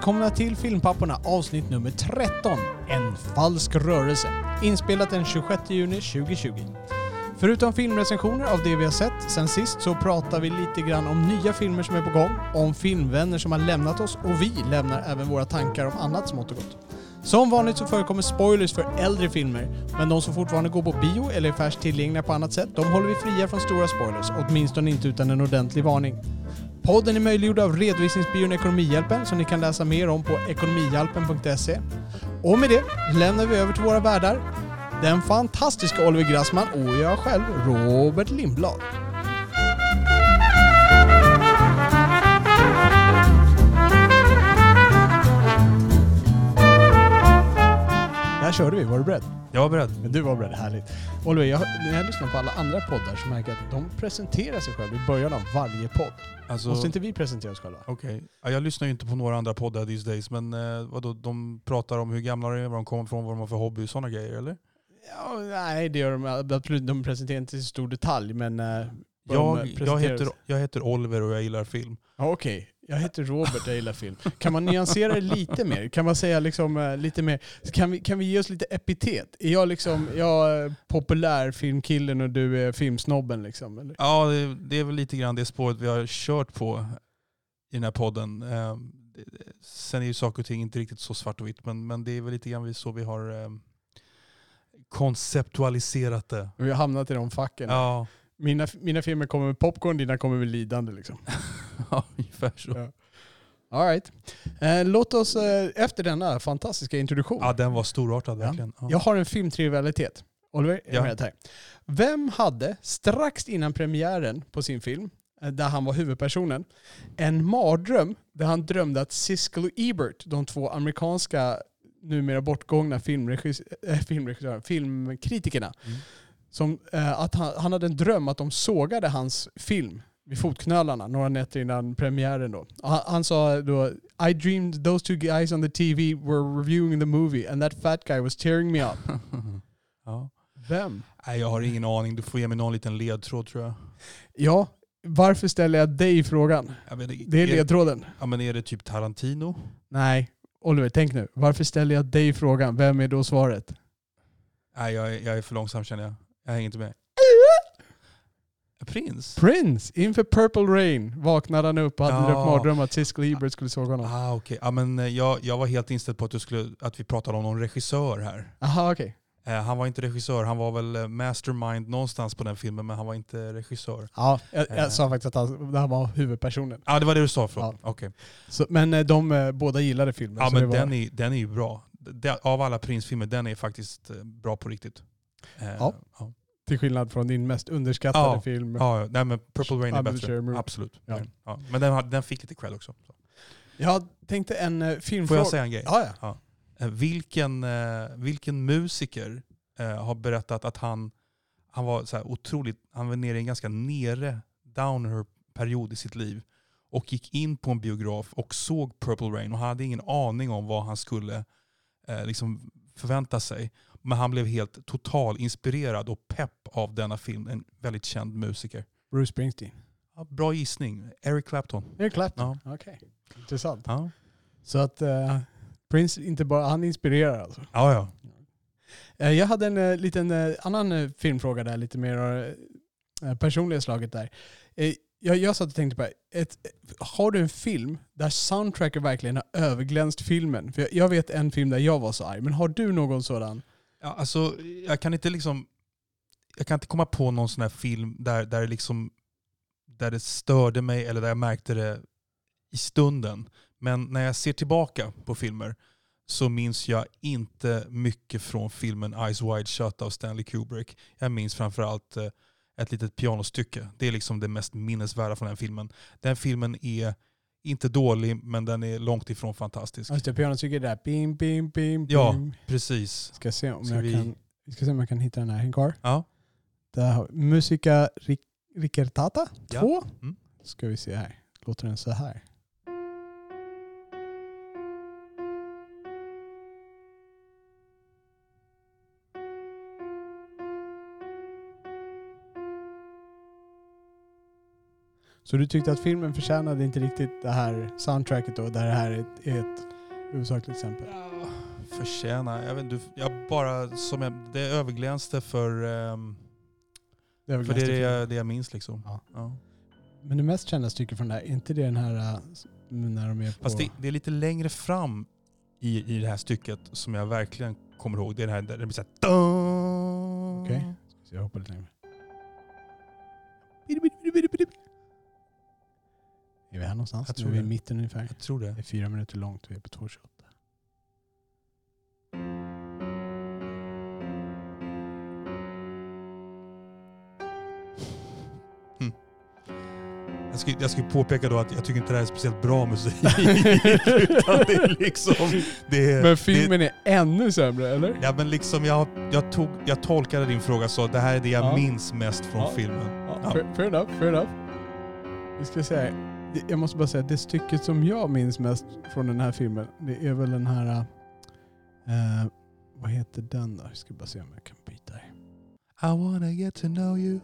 Välkomna till Filmpapporna avsnitt nummer 13. En falsk rörelse. Inspelat den 26 juni 2020. Förutom filmrecensioner av det vi har sett sen sist så pratar vi lite grann om nya filmer som är på gång, om filmvänner som har lämnat oss och vi lämnar även våra tankar om annat smått och gott. Som vanligt så förekommer spoilers för äldre filmer, men de som fortfarande går på bio eller är färskt tillgängliga på annat sätt, de håller vi fria från stora spoilers, åtminstone inte utan en ordentlig varning. Podden är möjliggjord av redovisningsbyrån Ekonomihjälpen som ni kan läsa mer om på ekonomihjälpen.se. Och med det lämnar vi över till våra värdar. Den fantastiska Oliver Grassman och jag själv, Robert Lindblad. Där körde vi, var du beredd? Jag var beredd. Du var beredd, härligt. Oliver, jag, när jag lyssnar på alla andra poddar så märker jag att de presenterar sig själva i början av varje podd. Alltså, Måste inte vi presentera oss själva? Okej. Ja, jag lyssnar ju inte på några andra poddar these days, men eh, vadå, de pratar om hur gamla de är, var de kommer ifrån, vad de har för hobby och sådana grejer, eller? Ja, nej, det gör de absolut. De presenterar inte i stor detalj, men... eh, de Jag, jag, heter, jag heter Oliver och jag gillar film. Okej, jag heter Robert, jag gillar film. Kan man nyansera det lite mer? Kan man säga liksom eh, lite mer... Kan vi, kan vi ge oss lite epitet? Är jag liksom, jag är populär filmkillen och du är filmsnobben liksom? Eller? Ja, det, det är väl lite grann det spåret vi har kört på i den här podden. Eh, det- Sen är ju saker och ting inte riktigt så svart och vitt, men, men det är väl lite grann så vi har eh, konceptualiserat det. Vi har hamnat i de facken. Ja, Mina, mina filmer kommer med popcorn, dina kommer med lidande liksom. ja ungefär så. Ja. All right. Eh, låt oss eh, efter denna fantastiska introduktion. Ja, den var storartad verkligen. Ja. Jag har en filmtrivialitet. Oliver, är Ja. med här? Vem hade strax innan premiären på sin film, eh, där han var huvudpersonen, en mardröm där han drömde att Siskel och Ebert, de två amerikanska numera bortgångna filmregis- äh, filmregissörer, filmkritikerna, Mm. Som, eh, att han, han hade en dröm att de sågade hans film vid fotknölarna några nätter innan premiären. Då. Han, han sa då I dreamed those two guys on the TV were reviewing the movie and that fat guy was tearing me up. ja. Vem? Nej, jag har ingen aning. Du får ge mig någon liten ledtråd tror jag. Ja, varför ställer jag dig frågan? jag vet, Det är ledtråden. Ja, men är det typ Tarantino? Nej, Oliver, tänk nu. Varför ställer jag dig frågan? Vem är då svaret? Nej, jag, är- jag är för långsam känner jag. Jag hänger inte med. Prins? Prince! Inför Purple Rain vaknade han upp och hade Ja. drömt mardröm att Siskel Ebert skulle såga honom. Ah, okej. Ja, men eh, jag, jag var helt inställd på att, du skulle, att vi pratade om någon regissör här. Aha, okej. Eh, han var inte regissör, han var väl eh, mastermind någonstans på den filmen, men han var inte regissör. Ja, jag, jag Eh. sa faktiskt att han, var huvudpersonen. Ja, ah, det var det du sa. Förlåt. Ja. Okej. Så, men eh, de båda gillade filmen. Ja, så men var, den, är, den är ju bra. Den, av alla Prince-filmer, den är faktiskt bra på riktigt. Eh, Ja. ja. Till skillnad från din mest underskattade Ja, film. Ja, nej, men Purple Rain är bättre. Absolut. Ja. Ja. Men den, den fick lite cred också. Så. Jag tänkte en eh, Får filmfråga. jag säga en grej? Ja, ja. Eh, Vilken, eh, vilken musiker har berättat att han, han var så här otroligt, han var nere i en ganska nere downer period i sitt liv och gick in på en biograf och såg Purple Rain och han hade ingen aning om vad han skulle eh, liksom förvänta sig. Men han blev helt total inspirerad och pepp av denna film. En väldigt känd musiker. Bruce Springsteen. Ja, bra gissning. Eric Clapton. Eric Clapton? Ja. Okej. Intressant. Ja, Så att eh, Prince inte bara, han inspirerar alltså. ja. ja. Eh, Jag hade en eh, liten eh, annan eh, filmfråga där, lite mer personliga slaget där. Jag, jag satt och tänkte på, ett, har du en film där soundtracket verkligen har överglänst filmen? För jag, jag vet en film där jag var så arg, men har du någon sådan? Ja, alltså, jag kan inte liksom jag kan inte komma på någon sån här film där, där, det liksom, där det störde mig eller där jag märkte det i stunden. Men när jag ser tillbaka på filmer så minns jag inte mycket från filmen Eyes Wide Shut av Stanley Kubrick. Jag minns framförallt eh, ett litet pianostycke. Det är liksom det mest minnesvärda från den filmen. Den filmen är inte dålig, men den är långt ifrån fantastisk. Just det, pianostycket där. Bim, bim, bim, Ja. Precis. Ska se om Ska jag vi- kan... Ska se om jag kan hitta den här. Häng kvar. Ja. Där har vi Musica Ricertata Ja. 2. Mm. Ska vi se här. Låter den så här. Så du tyckte att filmen förtjänade inte riktigt det här soundtracket då, där det här är ett, är ett huvudsakligt exempel? Ja, förtjäna. Jag vet inte, jag bara som jag, det överglänste för, ehm, Det är väl för det är jag, det jag minns liksom. Ja. Ja. Men det mest kända stycket från det här, är inte det den här äh, när de är på... Fast det, det är lite längre fram i, i det här stycket som jag verkligen kommer ihåg. Det är det här där det blir såhär... Okej. Så jag hoppar lite längre. Är vi här någonstans? Jag Nu tror är vi i det. mitten ungefär. Jag tror det. Det är fyra minuter långt och vi är på 2.28. Jag ska, jag ska påpeka då att jag tycker inte det här är speciellt bra musik. Det är liksom... Det, är- Men Det, filmen är ännu sämre, eller? ja men liksom jag, jag, tog, jag tolkade din fråga så, det här är det jag Ja. minns mest från Ja. filmen. Ja, fair, fair enough, fair enough. Vi ska säga, det- jag måste bara säga, det stycket som jag minns mest från den här filmen, det är väl den här... eh, vad heter den då? Jag ska bara se om jag kan byta här. I wanna get to know you.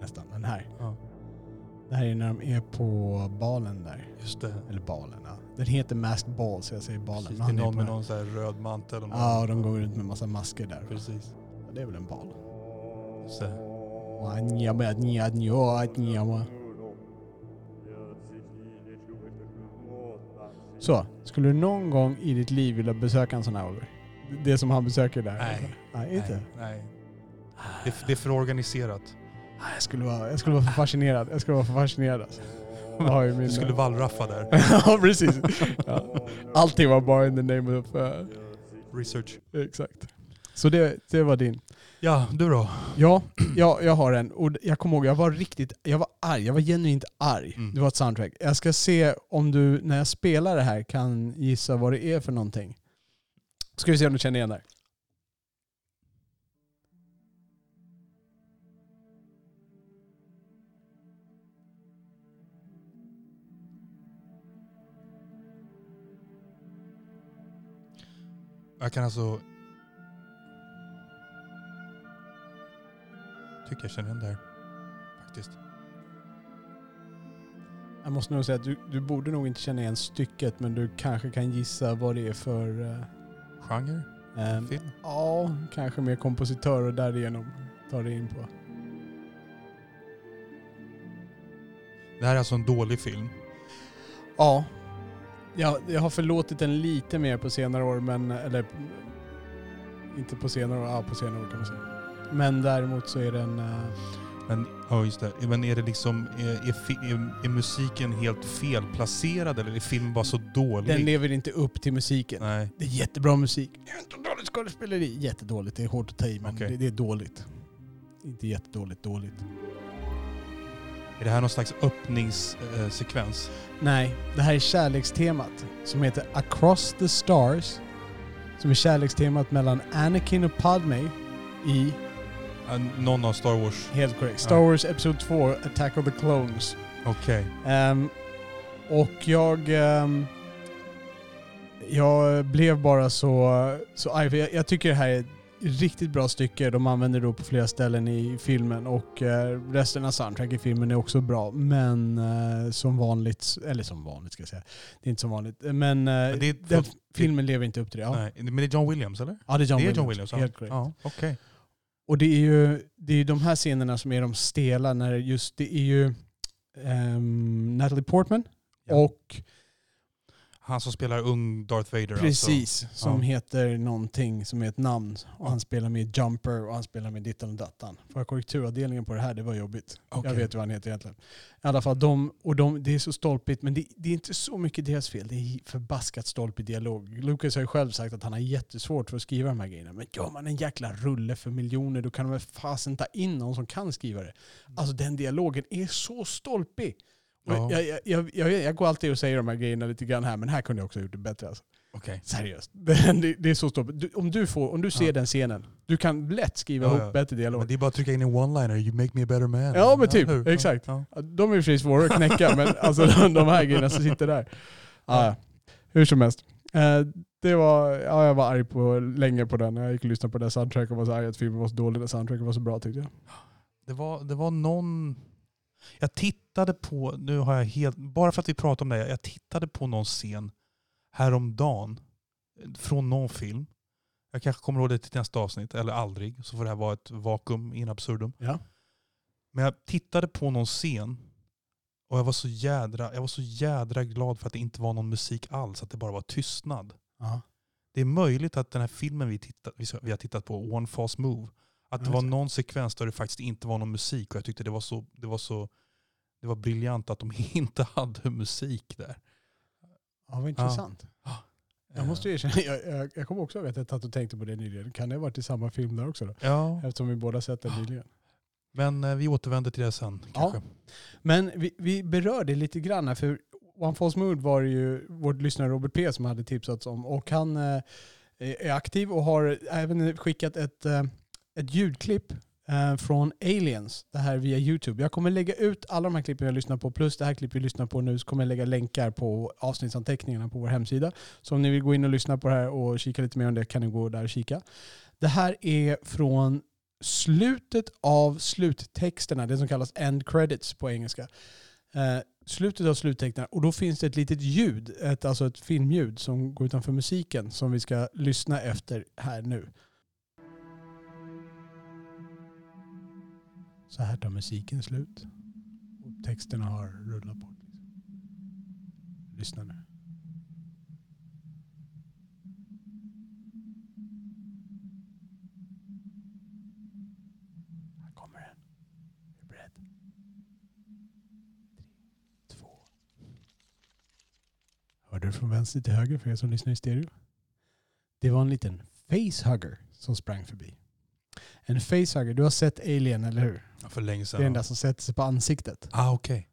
Nästan, den här. Ja, Det här är när de är på balen där. just det. Eller balen, ja. Den heter Masked Ball, så jag säger balen. Precis, det är någon med någon så här röd mantel. Och Ja, och de går runt med massa masker där. Precis. Ja, det är väl en bal. Just det. Så, skulle du någon gång i ditt liv vilja besöka en sån här Oliver? Det som han besöker där? Nej. Nej, inte? Nej, nej. Det, är- det är för organiserat. Nej, Jag skulle vara, jag skulle vara för fascinerad. Jag skulle vara för fascinerad alltså. Du skulle wallraffa där. ja, precis. Ja. Allting var bara in the name of... Uh, Research. exakt. Så det, det var din. Ja, du då? Ja, jag, jag har en. Och jag kommer ihåg, jag var riktigt, jag var arg. Jag var genuint arg. Mm. Det var ett soundtrack. Jag ska se om du, när jag spelar det här, kan gissa vad det är för någonting. Ska vi se om du känner igen det här. Jag kan alltså... Tycker jag känner igen det här. Faktiskt. Jag måste nog säga att du, du borde nog inte känna igen stycket, men du kanske kan gissa vad det är för... eh, Genre? ehm, Film? ja, kanske mer kompositör och därigenom tar det in på. Det här är alltså en dålig film. Ja. Jag, jag har förlåtit den lite mer på senare år, men... Eller... Inte på senare år, ja på senare år kan man säga. Men däremot så är den... eh, Men, ja just det. Men är det liksom, är, är, är, är musiken helt felplacerad eller är filmen bara så dålig? den lever inte upp till musiken. Nej. Det är jättebra musik. Jättedåligt skådespeleri. Jättedåligt, det är hårt att ta i men Okej. det, det är dåligt. Inte jättedåligt, dåligt. Är det här någon slags öppningssekvens? Nej, det här är kärlekstemat som heter Across the Stars. Som är kärlekstemat mellan Anakin och Padme i, någon av Star Wars? helt korrekt, Star. Wars Episod 2, Attack of the Clones. Okej. Ehm, och jag... ehm, jag blev bara så, så arg. För jag, jag tycker det här är ett riktigt bra stycke. De använder det på flera ställen i filmen och eh, resten av soundtrack i filmen är också bra. Men eh, som vanligt, eller som vanligt ska jag säga. Det är inte som vanligt. Men, eh, Men det är- den filmen lever inte upp till det. Ja, Nej. Men det är John Williams eller? ja det är John det är Williams. John Williams. Helt korrekt. Ja, okej. Och det är ju det är de här scenerna som är de stela. När just, det är ju ehm, Natalie Portman Ja. och Han som spelar ung Darth Vader Precis, som Ja. heter någonting som är ett namn. Och han spelar med Jumper och han spelar med dittan och dattan. För korrekturavdelningen på det här, det var jobbigt. Okej. Jag vet vad han heter egentligen. I alla fall, de, och de, det är så stolpigt, men det, det är inte så mycket deras fel. Det är förbaskat stolpig dialog. Lucas har ju själv sagt att han har jättesvårt för att skriva de här grejerna. Men gör man en jäkla rulle för miljoner, då kan de väl fasen ta in någon som kan skriva det. Alltså den dialogen är så stolpig. Ja. Jag, jag, jag, jag, jag går alltid och säger de här grejerna lite grann här, men här kunde jag också ha gjort det bättre. Alltså. Okej. Seriöst. Det, det är så stort. Du, om, du får, om du ser Ja. den scenen, du kan lätt skriva Ja, ihop bättre Men dialog. det är bara att trycka in en one-liner. You make me a better man. Ja, men typ. hur? Exakt. De är i och för sig svåra att knäcka, men alltså de, här grejerna som sitter där. Ja, ja. Hur som helst. Eh, det var, ja, jag var arg på, länge på den. Jag gick och lyssnade på den soundtracken och var så arg att filmen var så dålig. Den soundtracken var så bra tyckte jag. Det, var, det var någon... Jag tittade på, nu har jag helt, bara för att vi pratar om det, jag tittade på någon scen häromdagen från någon film. Jag kanske kommer ihåg det till nästa avsnitt, eller aldrig. Så får det här vara ett vakuum in absurdum. Ja. Men jag tittade på någon scen och jag var så jädra, jag var så jädra glad för att det inte var någon musik alls, att det bara var tystnad. Ja. Det är möjligt att den här filmen vi, tittat, vi har tittat på, One False Move, att det Ja, var någon sekvens där det faktiskt inte var någon musik och jag tyckte det var så, det var så det var briljant att de inte hade musik där. ja, vad intressant. Jag Eh, måste erkänna, jag, jag, jag kommer också ihåg att jag satt och tänkte på det nyligen. Kan det ha varit i samma film där också då? Ja, Eftersom vi båda sett den nyligen. men eh, vi återvänder till det sen kanske. Men vi, vi berörde lite grann här, för One False Mood var det ju vårt lyssnare Robert P som hade tipsat om. Och han eh, är aktiv och har även skickat ett, eh, ett ljudklipp eh, från Aliens, det här via YouTube. Jag kommer lägga ut alla de här klippen jag lyssnar på, plus det här klippet vi lyssnar på nu, så kommer jag lägga länkar på avsnittsanteckningarna på vår hemsida. Så om ni vill gå in och lyssna på det här och kika lite mer om det kan ni gå där och kika. Det här är från slutet av sluttexterna, det som kallas end credits på engelska. Eh, slutet av sluttexterna och då finns det ett litet ljud, ett, alltså ett filmljud som går utanför musiken som vi ska lyssna efter här nu. Så här tar musiken slut. Och texterna har rullat bort. Liksom. Lyssna nu. Här kommer den. Är du beredd? Tre, två. Hörde du från vänster till höger för er som lyssnar i stereo? Det var en liten facehugger som sprang förbi. En facehugger, du har sett Alien eller hur? Ja, för länge Det sedan. är den där som sätter sig på ansiktet. Ah, okej.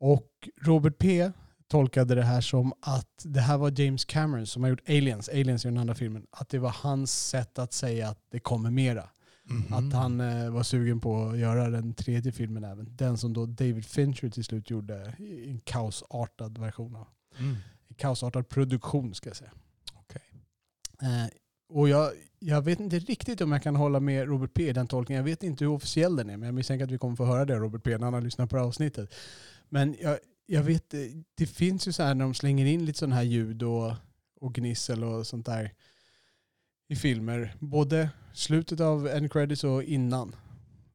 Och Robert P tolkade det här som att det här var James Cameron som har gjort Aliens, Aliens är den andra filmen, att det var hans sätt att säga att det kommer mera. Mhm. Att han eh, var sugen på att göra den tredje filmen även. Den som då David Fincher till slut gjorde i en kaosartad version av. Mm. En kaosartad produktion ska jag säga. Okej. Eh, och jag, jag vet inte riktigt om jag kan hålla med Robert P i den tolkningen. Jag vet inte hur officiell den är, men jag misstänker att vi kommer få höra det av Robert P när han har lyssnat på det här avsnittet. Men jag, jag vet, eh, det finns ju så här när de slänger in lite sådana här ljud och, och gnissel och sånt där i filmer. Både slutet av end credits och innan.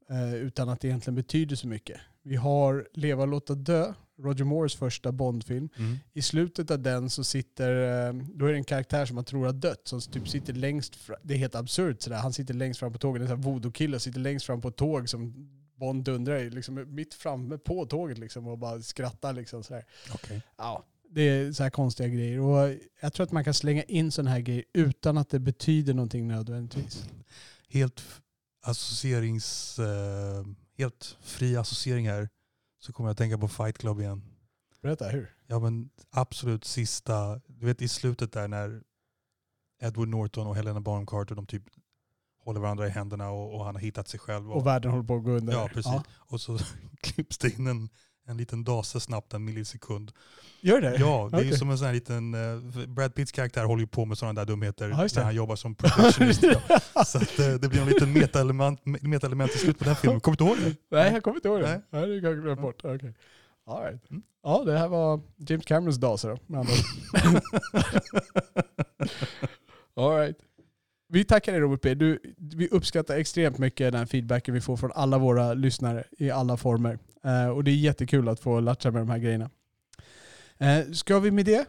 Eh, utan att det egentligen betyder så mycket. Vi har Leva låta dö, Roger Moores första Bondfilm. Mm. I slutet av den så sitter, eh, då är det en karaktär som man tror har dött som typ sitter längst fram. Det är helt absurt sådär. Han sitter längst fram på tåget. En sån här voodoo-kille sitter längst fram på ett tåg som Bond dundrar i, liksom mitt framme på tåget liksom och bara skrattar liksom sådär. Okej. Ja, det är så här konstiga grejer. Och jag tror att man kan slänga in sådana här grejer utan att det betyder någonting nödvändigtvis. Helt associerings... Eh, helt fri associering här. Så kommer jag att tänka på Fight Club igen. Berätta, hur? Ja men absolut sista, du vet i slutet där när Edward Norton och Helena Bonham Carter de typ håller varandra i händerna och, och han har hittat sig själv. Och världen håller på att gå under. Ja, precis. Och så klipps det in en, en liten dase snabbt en millisekund. Gör det? Ja, det är ju som en sån här liten... eh, Brad Pitts karaktär håller ju på med sådana där dumheter det. när han jobbar som productionist. ja. Så att, eh, det blir en liten metaelement, metaelement i slutet på den filmen. Kommer du ihåg det? Nej, jag kommer inte ihåg det. Nej. Nej, det kan jag bort. Okej. All right. Mm. Ja, det här var James Camerons dase då. All right. Vi tackar dig Robert P. Du, vi uppskattar extremt mycket den feedbacken vi får från alla våra lyssnare i alla former. Eh, och det är jättekul att få latcha med de här grejerna. Eh, ska vi med det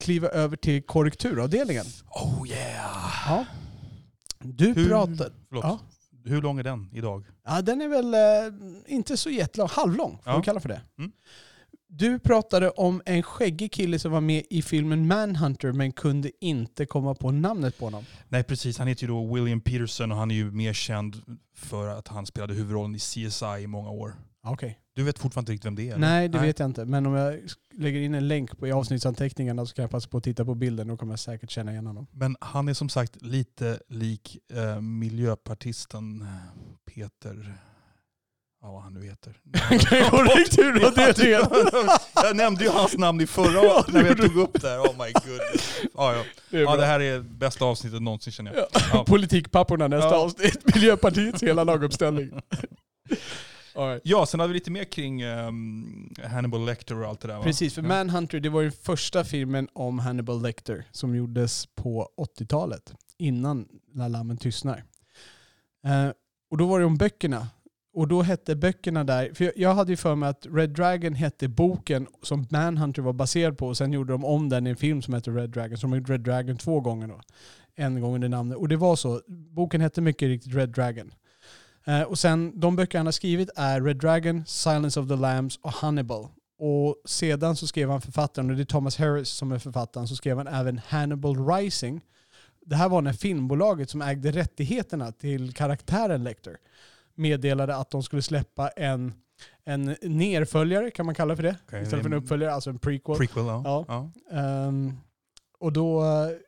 kliva över till korrekturavdelningen? Oh yeah! Ja. Du Hur- pratar... Förlåt. Ja. Hur lång är den idag? Ja, den är väl eh, inte så jättelång. Halvlång får Ja. vi kalla för det. Mm. Du pratade om en skäggig kille som var med i filmen Manhunter men kunde inte komma på namnet på honom. Nej precis, han heter ju då William Peterson och han är ju mer känd för att han spelade huvudrollen i CSI i många år. Okej. Du vet fortfarande inte riktigt vem det är? eller? Nej, det vet jag inte. Men om jag lägger in en länk på, i avsnittsanteckningarna så kan jag passa på att titta på bilden. Då kommer jag säkert känna igen honom. Men han är som sagt lite lik eh, miljöpartisten Peter... Ja, vad han nu heter. Jag nämnde ju hans namn i förra det när vi tog upp det här. Oh my goodness. Ja, ja. Det ja, det här är bästa avsnittet någonsin känner jag. Ja. Politikpapporna nästa Ja. avsnitt. Miljöpartiets hela laguppställning. Right. Ja, sen hade vi lite mer kring ehm, Hannibal Lecter och allt det där va? Precis, för. Manhunter det var ju första filmen om Hannibal Lecter som gjordes på 80-talet, innan När lammen tystnar. Eh, och då var det om böckerna. Och då hette böckerna där, för jag, hade ju för mig att Red Dragon hette boken som Manhunter var baserad på och sen gjorde de om den i en film som hette Red Dragon. Så de har gjort Red Dragon två gånger då. En gång under namnet. Och det var så, boken hette mycket riktigt Red Dragon. Eh, och sen, de böcker han har skrivit är Red Dragon, Silence of the Lambs och Hannibal. Och sedan så skrev han författaren, och det är Thomas Harris som är författaren, så skrev han även Hannibal Rising. Det här var när filmbolaget som ägde rättigheterna till karaktären Lecter meddelade att de skulle släppa en, en nerföljare, kan man kalla för det? Okej, Istället för en uppföljare, alltså en prequel. Prequel, ja. Ja. ja. Ehm, och då,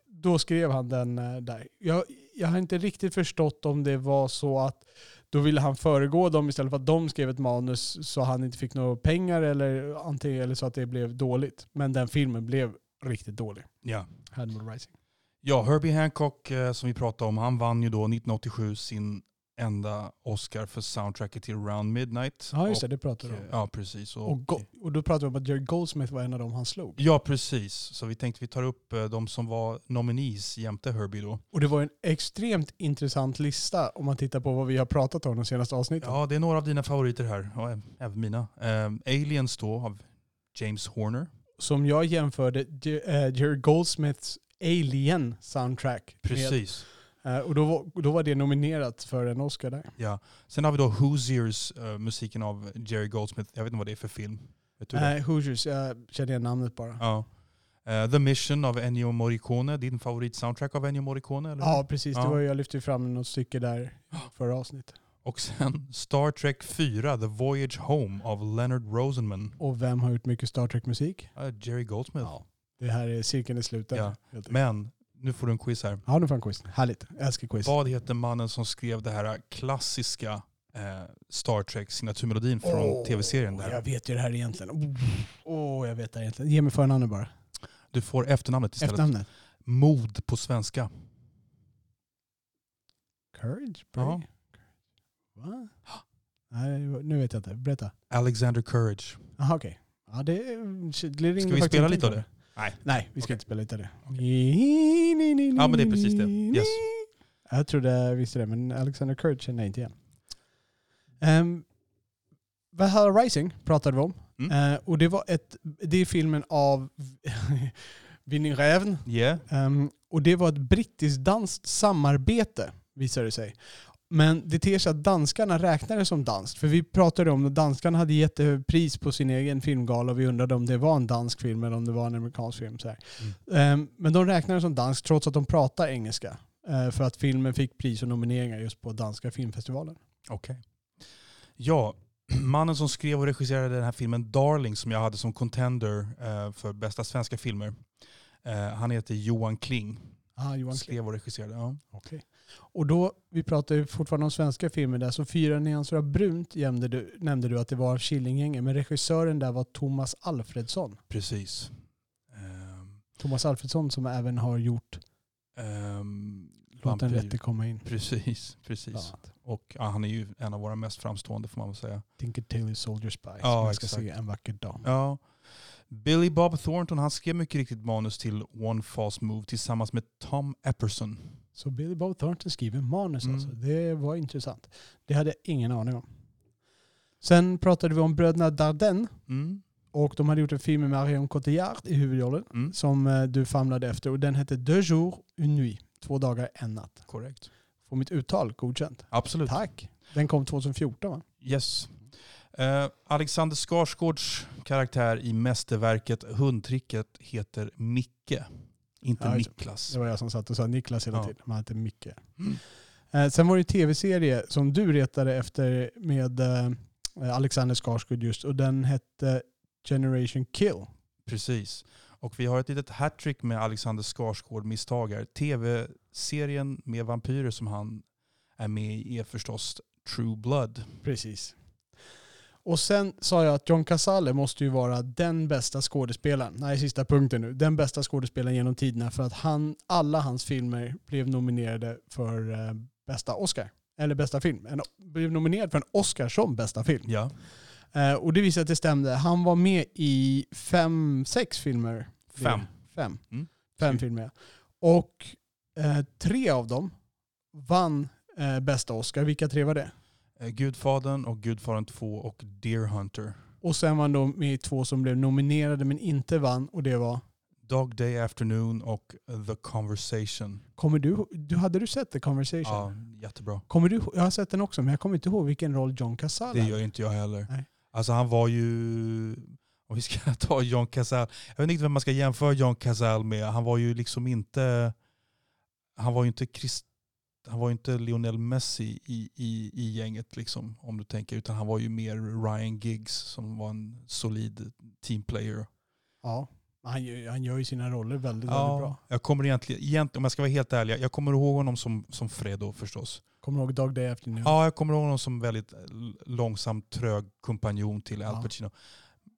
då skrev han den eh, där. Jag, jag har inte riktigt förstått om det var så att då ville han föregå dem istället för att de skrev ett manus så han inte fick några pengar eller, antingen, eller så att det blev dåligt. Men den filmen blev riktigt dålig. ja. Hannibal Rising. Ja, Herbie Hancock eh, som vi pratade om, han vann ju då 1987 sin enda Oscar för soundtracket till Round Midnight. Ja just det, det pratade du om. Ja, precis. Och, Och, go- och då pratade vi om att Jerry Goldsmith var en av dem han slog. ja, precis. Så vi tänkte vi tar upp eh, de som var nominees jämte Herbie då. Och det var en extremt intressant lista om man tittar på vad vi har pratat om de senaste avsnitten. Ja, det är några av dina favoriter här. Ja, även mina. Um, Aliens då av James Horner. Som jag jämförde eh, Jerry Goldsmiths Alien soundtrack med. Precis. Eh, och då var, då var det nominerat för en Oscar där. Ja. Sen har vi då Hoosiers, eh, musiken av Jerry Goldsmith. Jag vet inte vad det är för film. Det? Nej, Hoosiers, jag känner igen namnet bara. Ja. Eh, The Mission av Ennio Morricone, din favoritsoundtrack av Ennio Morricone? Eller? Ja, precis. Det Ja. var, jag lyfte fram något stycke där förra avsnittet. Och sen Star Trek 4, The Voyage Home av Leonard Rosenman. Och vem har gjort mycket Star Trek-musik? Eh, Jerry Goldsmith. Ja. Det här är cirkeln i slutet. Ja. Men, nu får du en quiz här. Ja, nu får jag en quiz. Härligt. Jag älskar quiz. Vad heter mannen som skrev det här klassiska eh, Star Trek signaturmelodin från Åh, tv-serien? där? Jag vet ju det här egentligen. Åh, oh, jag vet det här egentligen. Ge mig förnamnet bara. Du får efternamnet istället. Efternamnet. Mod på svenska. Courage? Ja. Va? Nej, nu vet jag inte. Berätta. Alexander Courage. Jaha, okej. Ja, det, det Ska vi spela lite av det? Nej. Nej, vi ska Okej. inte spela lite av det. Ja, men det är precis det. Yes. Jag trodde jag visste det, men Alexander Kurt känner jag inte igen. Um, Valhalla Rising pratade vi om. Mm. Eh, och det, var ett, det är filmen av Vinnie Rävn. Yeah. Ehm, och det var ett brittiskt-danskt samarbete, visade det sig. Men det ter sig att danskarna räknade som danskt. För vi pratade om att danskarna hade gett pris på sin egen filmgala och vi undrade om det var en dansk film eller om det var en amerikansk film. Så här. Ehm, men de räknade som dansk trots att de pratar engelska. Eh, för att filmen fick pris och nomineringar just på danska filmfestivalen. Okej. Ja, mannen som skrev och regisserade den här filmen Darling som jag hade som contender eh, för bästa svenska filmer. Eh, han heter Johan Kling. Ah, Johan Kling. skrev och regisserade. Ja. Okej. Och då, vi pratade fortfarande om svenska filmer där, så Fyra nyanser av brunt nämnde du, nämnde du att det var Killinggänget, men regissören där var Thomas Alfredsson. Precis. Ehm, Thomas Alfredsson som även har gjort ehm, Låt den rätte komma in. Precis, precis. annat. Och ja, han är ju en av våra mest framstående får man väl säga. Tinker Tailor Soldier Spy. Ja, som jag ska exakt. se en vacker dag. Ja. Billy Bob Thornton han skrev mycket riktigt manus till One False Move tillsammans med Tom Epperson. Så Billy Bob Thornton skriver manus Mm. alltså. Det var intressant. Det hade jag ingen aning om. Sen pratade vi om bröderna Dardenne. Mm. Och de hade gjort en film med Marion Cotillard i huvudrollen. Mm. Som eh, du famlade efter. Och den hette Deux jours, une nuit. Två dagar, en natt. Korrekt. Får mitt uttal godkänt. Absolut. Tack. Den kom 2014 va? Yes. Eh, Alexander Skarsgårds karaktär i mästerverket Hundtricket heter Micke. Inte Ja. Niklas. Det var jag som satt och sa Niklas hela Ja. tiden. Man hette Micke. Mm. Eh, sen var det en tv-serie som du retade efter med eh, Alexander Skarsgård just. Och den hette Generation Kill. Precis. Och vi har ett litet hattrick med Alexander Skarsgård-misstag här. Tv-serien med vampyrer som han är med i är förstås True Blood. Precis. Och sen sa jag att John Casale måste ju vara den bästa skådespelaren. Nej, sista punkten nu. Den bästa skådespelaren genom tiderna för att han, alla hans filmer blev nominerade för eh, bästa Oscar. eller bästa film. En, blev nominerad för en Oscar som bästa film. Ja. Eh, och det visade att det stämde. Han var med i fem, sex filmer. Fem. Fem. Mm. Fem filmer. Och eh, tre av dem vann eh, bästa Oscar. Vilka tre var det? Eh, Gudfadern och Gudfadern 2 och Deer Hunter. Och sen var han då med i två som blev nominerade men inte vann. Och det var... Dog Day Afternoon och The Conversation. Kommer du, du Hade du sett The Conversation? Ja, jättebra. Kommer du, jag har sett den också men jag kommer inte ihåg vilken roll John Cazale Det gör inte jag heller. Nej. Alltså han var ju, om vi ska ta John Cazale, jag vet inte vem man ska jämföra John Cazale med. Han var ju liksom inte, han var ju inte, Christ, han var ju inte Lionel Messi i, i, i gänget liksom, om du tänker. Utan han var ju mer Ryan Giggs som var en solid teamplayer. Ja, han, gör- han gör ju sina roller väldigt, väldigt bra. jag kommer egentligen, egentligen, om jag ska vara helt ärlig, jag kommer ihåg honom som, som Fredo förstås. Kommer du ihåg Dog Day Afternoon? Ja, jag kommer ihåg honom som väldigt långsam, trög kompanjon till Al Ja. Pacino.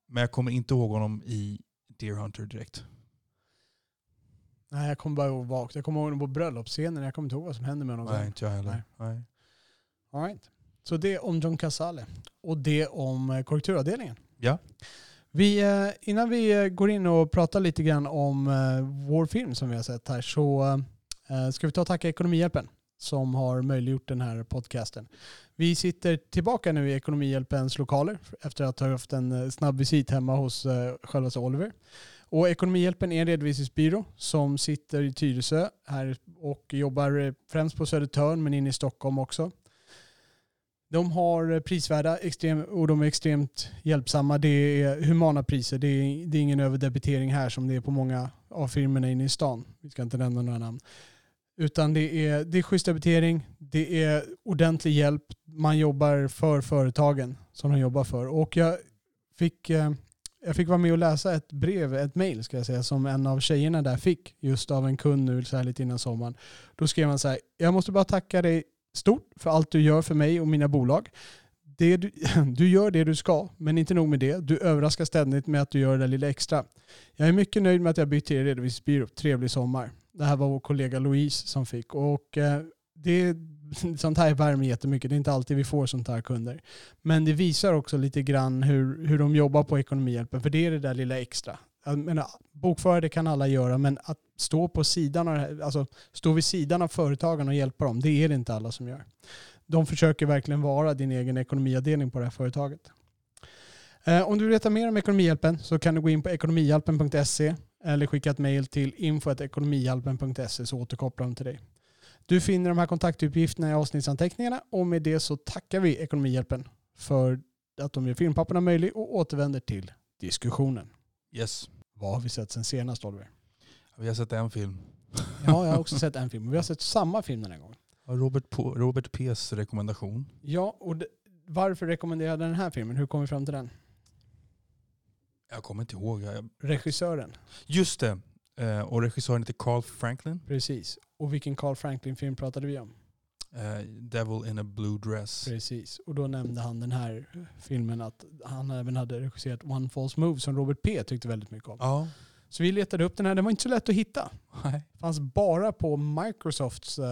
Men jag kommer inte ihåg honom i Deer Hunter direkt. Nej, jag kommer bara ihåg vagt. Jag kommer ihåg på bröllopsscenen. Jag kommer inte ihåg vad som hände med honom Nej, inte jag heller. Nej. All right. Så det om John Casale. Och det om eh, korrekturavdelningen. Ja. Vi, eh, innan vi eh, går in och pratar lite grann om vår film som vi har sett här så ska vi ta och tacka Ekonomihjälpen som har möjliggjort den här podcasten. Vi sitter tillbaka nu i Ekonomihjälpens lokaler efter att ha haft en snabb visit hemma hos självaste Oliver. Och Ekonomihjälpen är en redovisningsbyrå som sitter i Tyresö här och jobbar eh, främst på Södertörn men inne i Stockholm också. De har eh, prisvärda extrem, och de är extremt hjälpsamma. Det är humana priser. Det är, det är ingen överdebitering här som det är på många av firmorna inne i stan. Vi ska inte nämna några namn. Utan det är, det är schysst debitering, det är ordentlig hjälp. Man jobbar för företagen som de jobbar för. Och jag fick, eh, jag fick vara med och läsa ett brev, ett mail ska jag säga, som en av tjejerna där fick just av en kund nu så här lite innan sommaren. Då skrev han så här, jag måste bara tacka dig stort för allt du gör för mig och mina bolag. Det du, du gör det du ska, men inte nog med det. Du överraskar ständigt med att du gör det där lilla extra. Jag är mycket nöjd med att jag bytt till er redovisningsbyrå. Trevlig sommar. Det här var vår kollega Louise som fick. Och eh, det, sånt här värmer jättemycket. Det är inte alltid vi får sånt här kunder. Men det visar också lite grann hur, hur de jobbar på Ekonomihjälpen. För det är det där lilla extra. Jag menar, bokföra det kan alla göra, men att stå på sidan av alltså stå vid sidan av företagen och hjälpa dem, det är det inte alla som gör. De försöker verkligen vara din egen ekonomiavdelning på det här företaget. Eh, om du vill veta mer om Ekonomihjälpen så kan du gå in på ekonomihjälpen.se eller skicka ett mejl till info.ekonomihjälpen.se så återkopplar de till dig. Du finner de här kontaktuppgifterna i avsnittsanteckningarna och med det så tackar vi Ekonomihjälpen för att de gör filmpapperna möjlig och återvänder till diskussionen. Yes. Vad har vi sett sen senast Oliver? Vi har sett en film. Ja, jag har också sett en film. Vi har sett samma film den här gången. Robert, P- Robert P's rekommendation. Ja, och det, varför rekommenderade den här filmen? Hur kom vi fram till den? Jag kommer inte ihåg. Jag- Regissören. Just det. Eh, och regissören heter Carl Franklin. Precis. Och vilken Carl Franklin-film pratade vi om? Eh, Devil in a blue dress. Precis. Och då nämnde han den här filmen att han även hade regisserat One False Move som Robert P tyckte väldigt mycket om. Ja. Så vi letade upp den här. Den var inte så lätt att hitta. Nej. fanns bara på Microsofts, eh,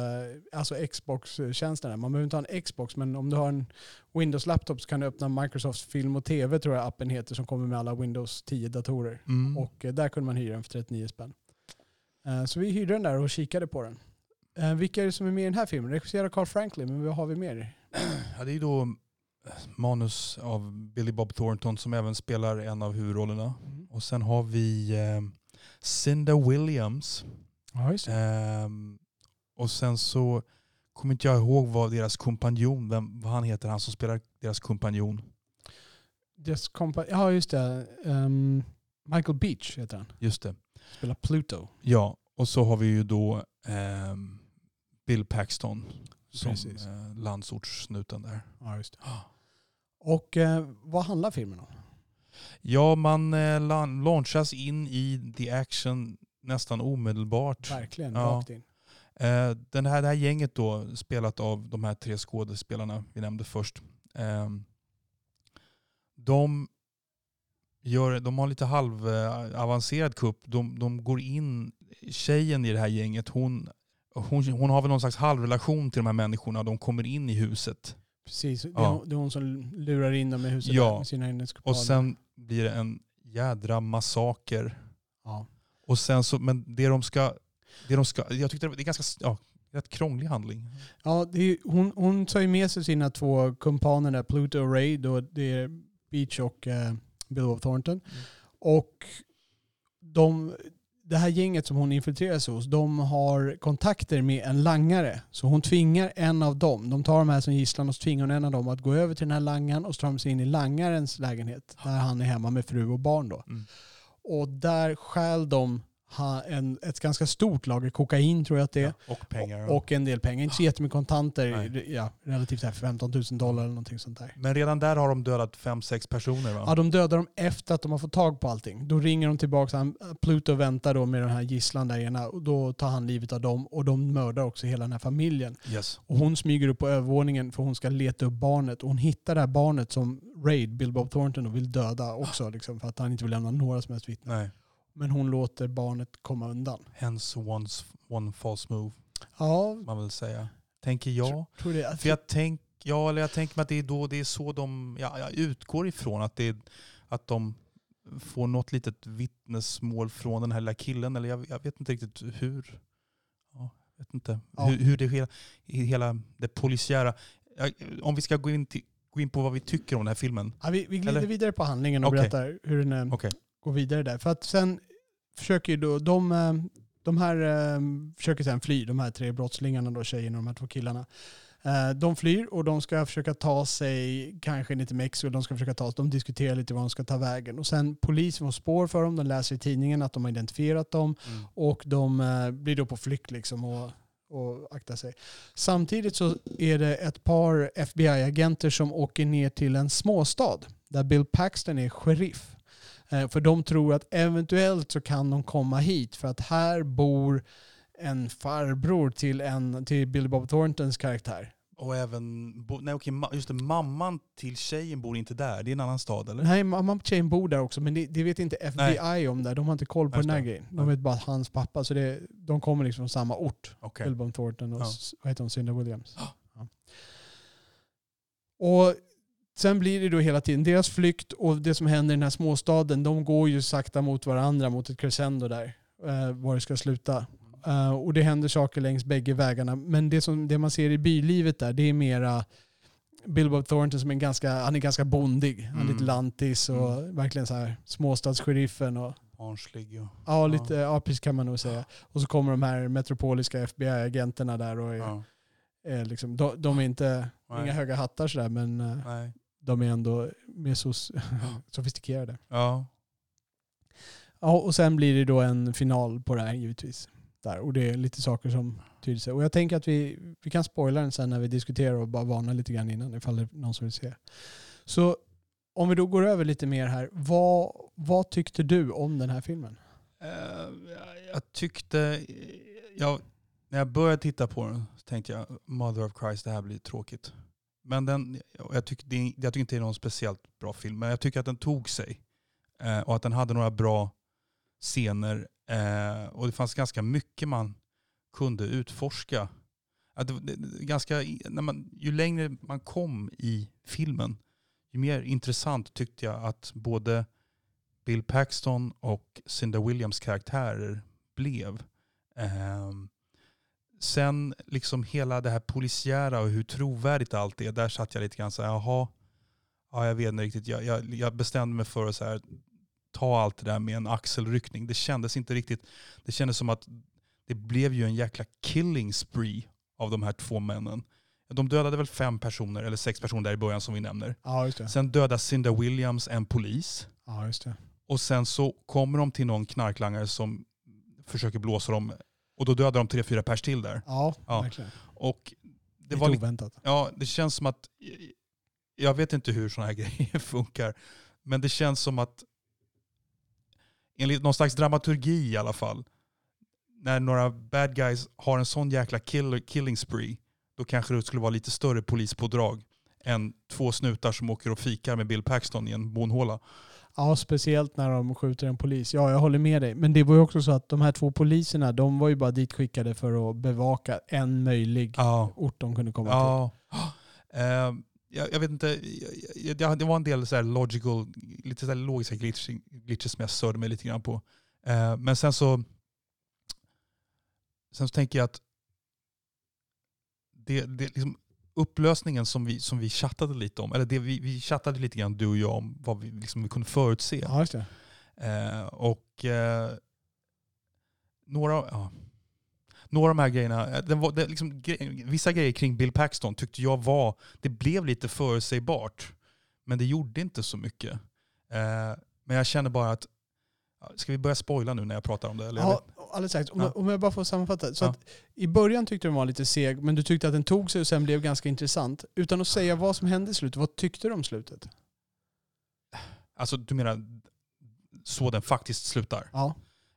alltså Xbox-tjänsten. där. Man behöver inte ha en Xbox, men om du har en Windows-laptop så kan du öppna Microsofts film och tv, tror jag appen heter, som kommer med alla Windows 10-datorer. Mm. Och eh, där kunde man hyra den för 39 spänn. Eh, Så vi hyrde den där och kikade på den. Vilka är det som är med i den här filmen? Regisserad Carl Franklin, men vad har vi mer? Ja, det är då manus av Billy Bob Thornton som även spelar en av huvudrollerna. Och sen har vi eh, Cinda Williams. Ja. Ehm, och sen så kommer inte jag ihåg vad deras kompanjon, vem, vad han heter, han som spelar deras kompanjon. Just compa- ja, just det. Ehm, Michael Beach heter han. Just det. Spelar Pluto. Ja, och så har vi ju då ehm, Bill Paxton som Precis. eh, landsortssnuten där. Ja, just det. Och eh, vad handlar filmen om? Ja, man eh, lan- launchas in i the action nästan omedelbart. Verkligen, Ja. rakt in. Eh, den här, det här gänget då, spelat av de här tre skådespelarna vi nämnde först. ehm, de, gör, de har lite halvavancerad kupp. De, de går in, tjejen i det här gänget, hon hon, hon har väl någon slags halvrelation till de här människorna. De kommer in i huset. Precis, det är, Ja. hon, det är hon som lurar in dem i huset Ja. med sina Och eskapader. sen blir det en jädra massaker. Ja. Och sen så, men det de ska, det de ska jag tyckte det var ganska, ja, rätt krånglig handling. Ja, är, hon, hon tar ju med sig sina två kumpaner där, Pluto och Ray, då det är Beach och eh, Bill of Thornton. Och de, det här gänget som hon infiltrerar sig hos, de har kontakter med en langare. Så hon tvingar en av dem, de tar de här som gisslan och så tvingar hon en av dem att gå över till den här langaren och så tar de sig in i langarens lägenhet. Där han är hemma med fru och barn då. Mm. Och där stjäl de ha- en, ett ganska stort lager kokain tror jag att det är. Ja, och pengar. Och, och en del pengar. Inte så jättemycket kontanter. Nej. Ja, relativt här 15 000 dollar eller någonting sånt där. Men redan där har de dödat fem, sex personer va? Ja, de dödar dem efter att de har fått tag på allting. Då ringer de tillbaka. Han, Pluto väntar då med den här gisslan där ena och då tar han livet av dem och de mördar också hela den här familjen. Yes. Och hon smyger upp på övervåningen för hon ska leta upp barnet och hon hittar det här barnet som Raid, Bill Bob Thornton, och vill döda också liksom, för att han inte vill lämna några som helst vittnen. Nej. Men hon låter barnet komma undan. Hence one's, one false move, Ja, man vill säga. Tänker jag. tror det. För jag, tänk, ja, eller jag tänker mig att det är, då, det är så de, ja, jag utgår ifrån att, det är, att de får något litet vittnesmål från den här lilla killen. Eller jag, jag vet inte riktigt hur. Ja, jag vet inte. Ja. Hur, hur det hela, hela det polisiära. Om vi ska gå in, till, gå in på vad vi tycker om den här filmen. Ja, vi, vi glider Eller? vidare på handlingen och Okej. berättar hur den eh, Okej. går vidare där. För att sen försöker ju då, de, eh, de här eh, försöker sen fly, de här tre brottslingarna då, tjejerna och de här två killarna. Eh, De flyr och de ska försöka ta sig, kanske in till Mexiko, de ska försöka ta sig, de diskuterar lite var de ska ta vägen. Och sen polisen får spår för dem, de läser i tidningen att de har identifierat dem Mm. och de blir då på flykt liksom och, och aktar sig. Samtidigt så är det ett par FBI-agenter som åker ner till en småstad där Bill Paxton är sheriff. Eh, För de tror att eventuellt så kan de komma hit för att här bor en farbror till, en, till Billy Bob Thorntons karaktär. Och även, nej okej, just det, mamman till tjejen bor inte där. Det är en annan stad eller? Nej, mamma och tjejen bor där också men det, det vet inte FBI om det. De har inte koll på Just den här det. grejen. De Nej. vet bara att hans pappa, så det, de kommer liksom från samma ort. Bill Bob Thornton och Ja. vad heter hon, Cinda Williams. Ja. Och sen blir det då hela tiden deras flykt och det som händer i den här småstaden, de går ju sakta mot varandra, mot ett crescendo där, eh, var det ska sluta. Eh, och det händer saker längs bägge vägarna. Men det, som, det man ser i bylivet där, det är mera Bill Bob Thornton som är ganska, han är ganska bondig. Han är Mm. lite lantis och verkligen så här småstadssheriffen. Och, Barnslig och... ja, lite, ja, precis kan man nog säga. Och så kommer de här metropoliska FBI-agenterna där och är, Ja. är liksom, de, de är inte, Nej. inga höga hattar sådär men eh, Nej. De är ändå mer så sofistikerade. Ja. Ja, och sen blir det då en final på det här givetvis. Där. Och det är lite saker som tyder sig. Och jag tänker att vi, vi kan spoila den sen när vi diskuterar och bara varna lite grann innan ifall det är någon som vill se. Så om vi då går över lite mer här. Vad, vad tyckte du om den här filmen? Jag- jag tyckte, jag, när jag började titta på den så tänkte jag Mother of Christ, det här blir tråkigt. Men den, jag, tycker, det, jag tycker inte det är någon speciellt bra film, men jag tycker att den tog sig. Eh, och att den hade några bra scener. Eh, och det fanns ganska mycket man kunde utforska. Att det, det, ganska, när man, ju längre man kom i filmen, ju mer intressant tyckte jag att både Bill Paxton och Cinda Williams karaktärer blev. Ehm, sen liksom hela det här polisiära och hur trovärdigt allt är, där satt jag lite grann så här, jaha, ja, jag vet inte riktigt. Jag, jag, jag bestämde mig för att så här, ta allt det där med en axelryckning. Det kändes inte riktigt, det kändes som att det blev ju en jäkla killing spree av de här två männen. De dödade väl fem personer, eller sex personer där i början som vi nämner. Ja. Sen dödar Cinda Williams en polis. Ja. Och sen så kommer de till någon knarklangare som försöker blåsa dem. Och då dödar de tre, fyra pers till där. Ja, Ja. verkligen. Och det Lite var oväntat. ja, det känns som att, jag vet inte hur sådana här grejer funkar, men det känns som att enligt någon slags dramaturgi i alla fall, när några bad guys har en sån jäkla kill, killing spree, då kanske det skulle vara lite större polispådrag än två snutar som åker och fikar med Bill Paxton i en bonhåla. Ja, speciellt när de skjuter en polis. Ja, jag håller med dig. Men det var ju också så att de här två poliserna, de var ju bara ditskickade för att bevaka en möjlig Ja. ort de kunde komma till. Ja. Eh, jag, jag vet inte, jag, jag, det var en del så här logical, lite så logiska glitch, glitches som jag störde mig lite grann på. Eh, men sen så, sen så tänker jag att det, det liksom upplösningen som vi, som vi chattade lite om, eller det vi, vi chattade lite grann du och jag om vad vi, liksom, vi kunde förutse. Ja, just det. Eh, och eh, några, ja, några av de här grejerna, eh, det var, det, liksom, gre vissa grejer kring Bill Paxton tyckte jag var, det blev lite förutsägbart. Men det gjorde inte så mycket. Eh, men jag känner bara att, ska vi börja spoila nu när jag pratar om det? Eller? Ja, alldeles säkert. Om, Ja. om jag bara får sammanfatta. Så Ja. att I början tyckte du den var lite seg, men du tyckte att den tog sig och sen blev ganska intressant. Utan att säga vad som hände i slutet, vad tyckte du om slutet? Alltså du menar så den faktiskt slutar? Ja,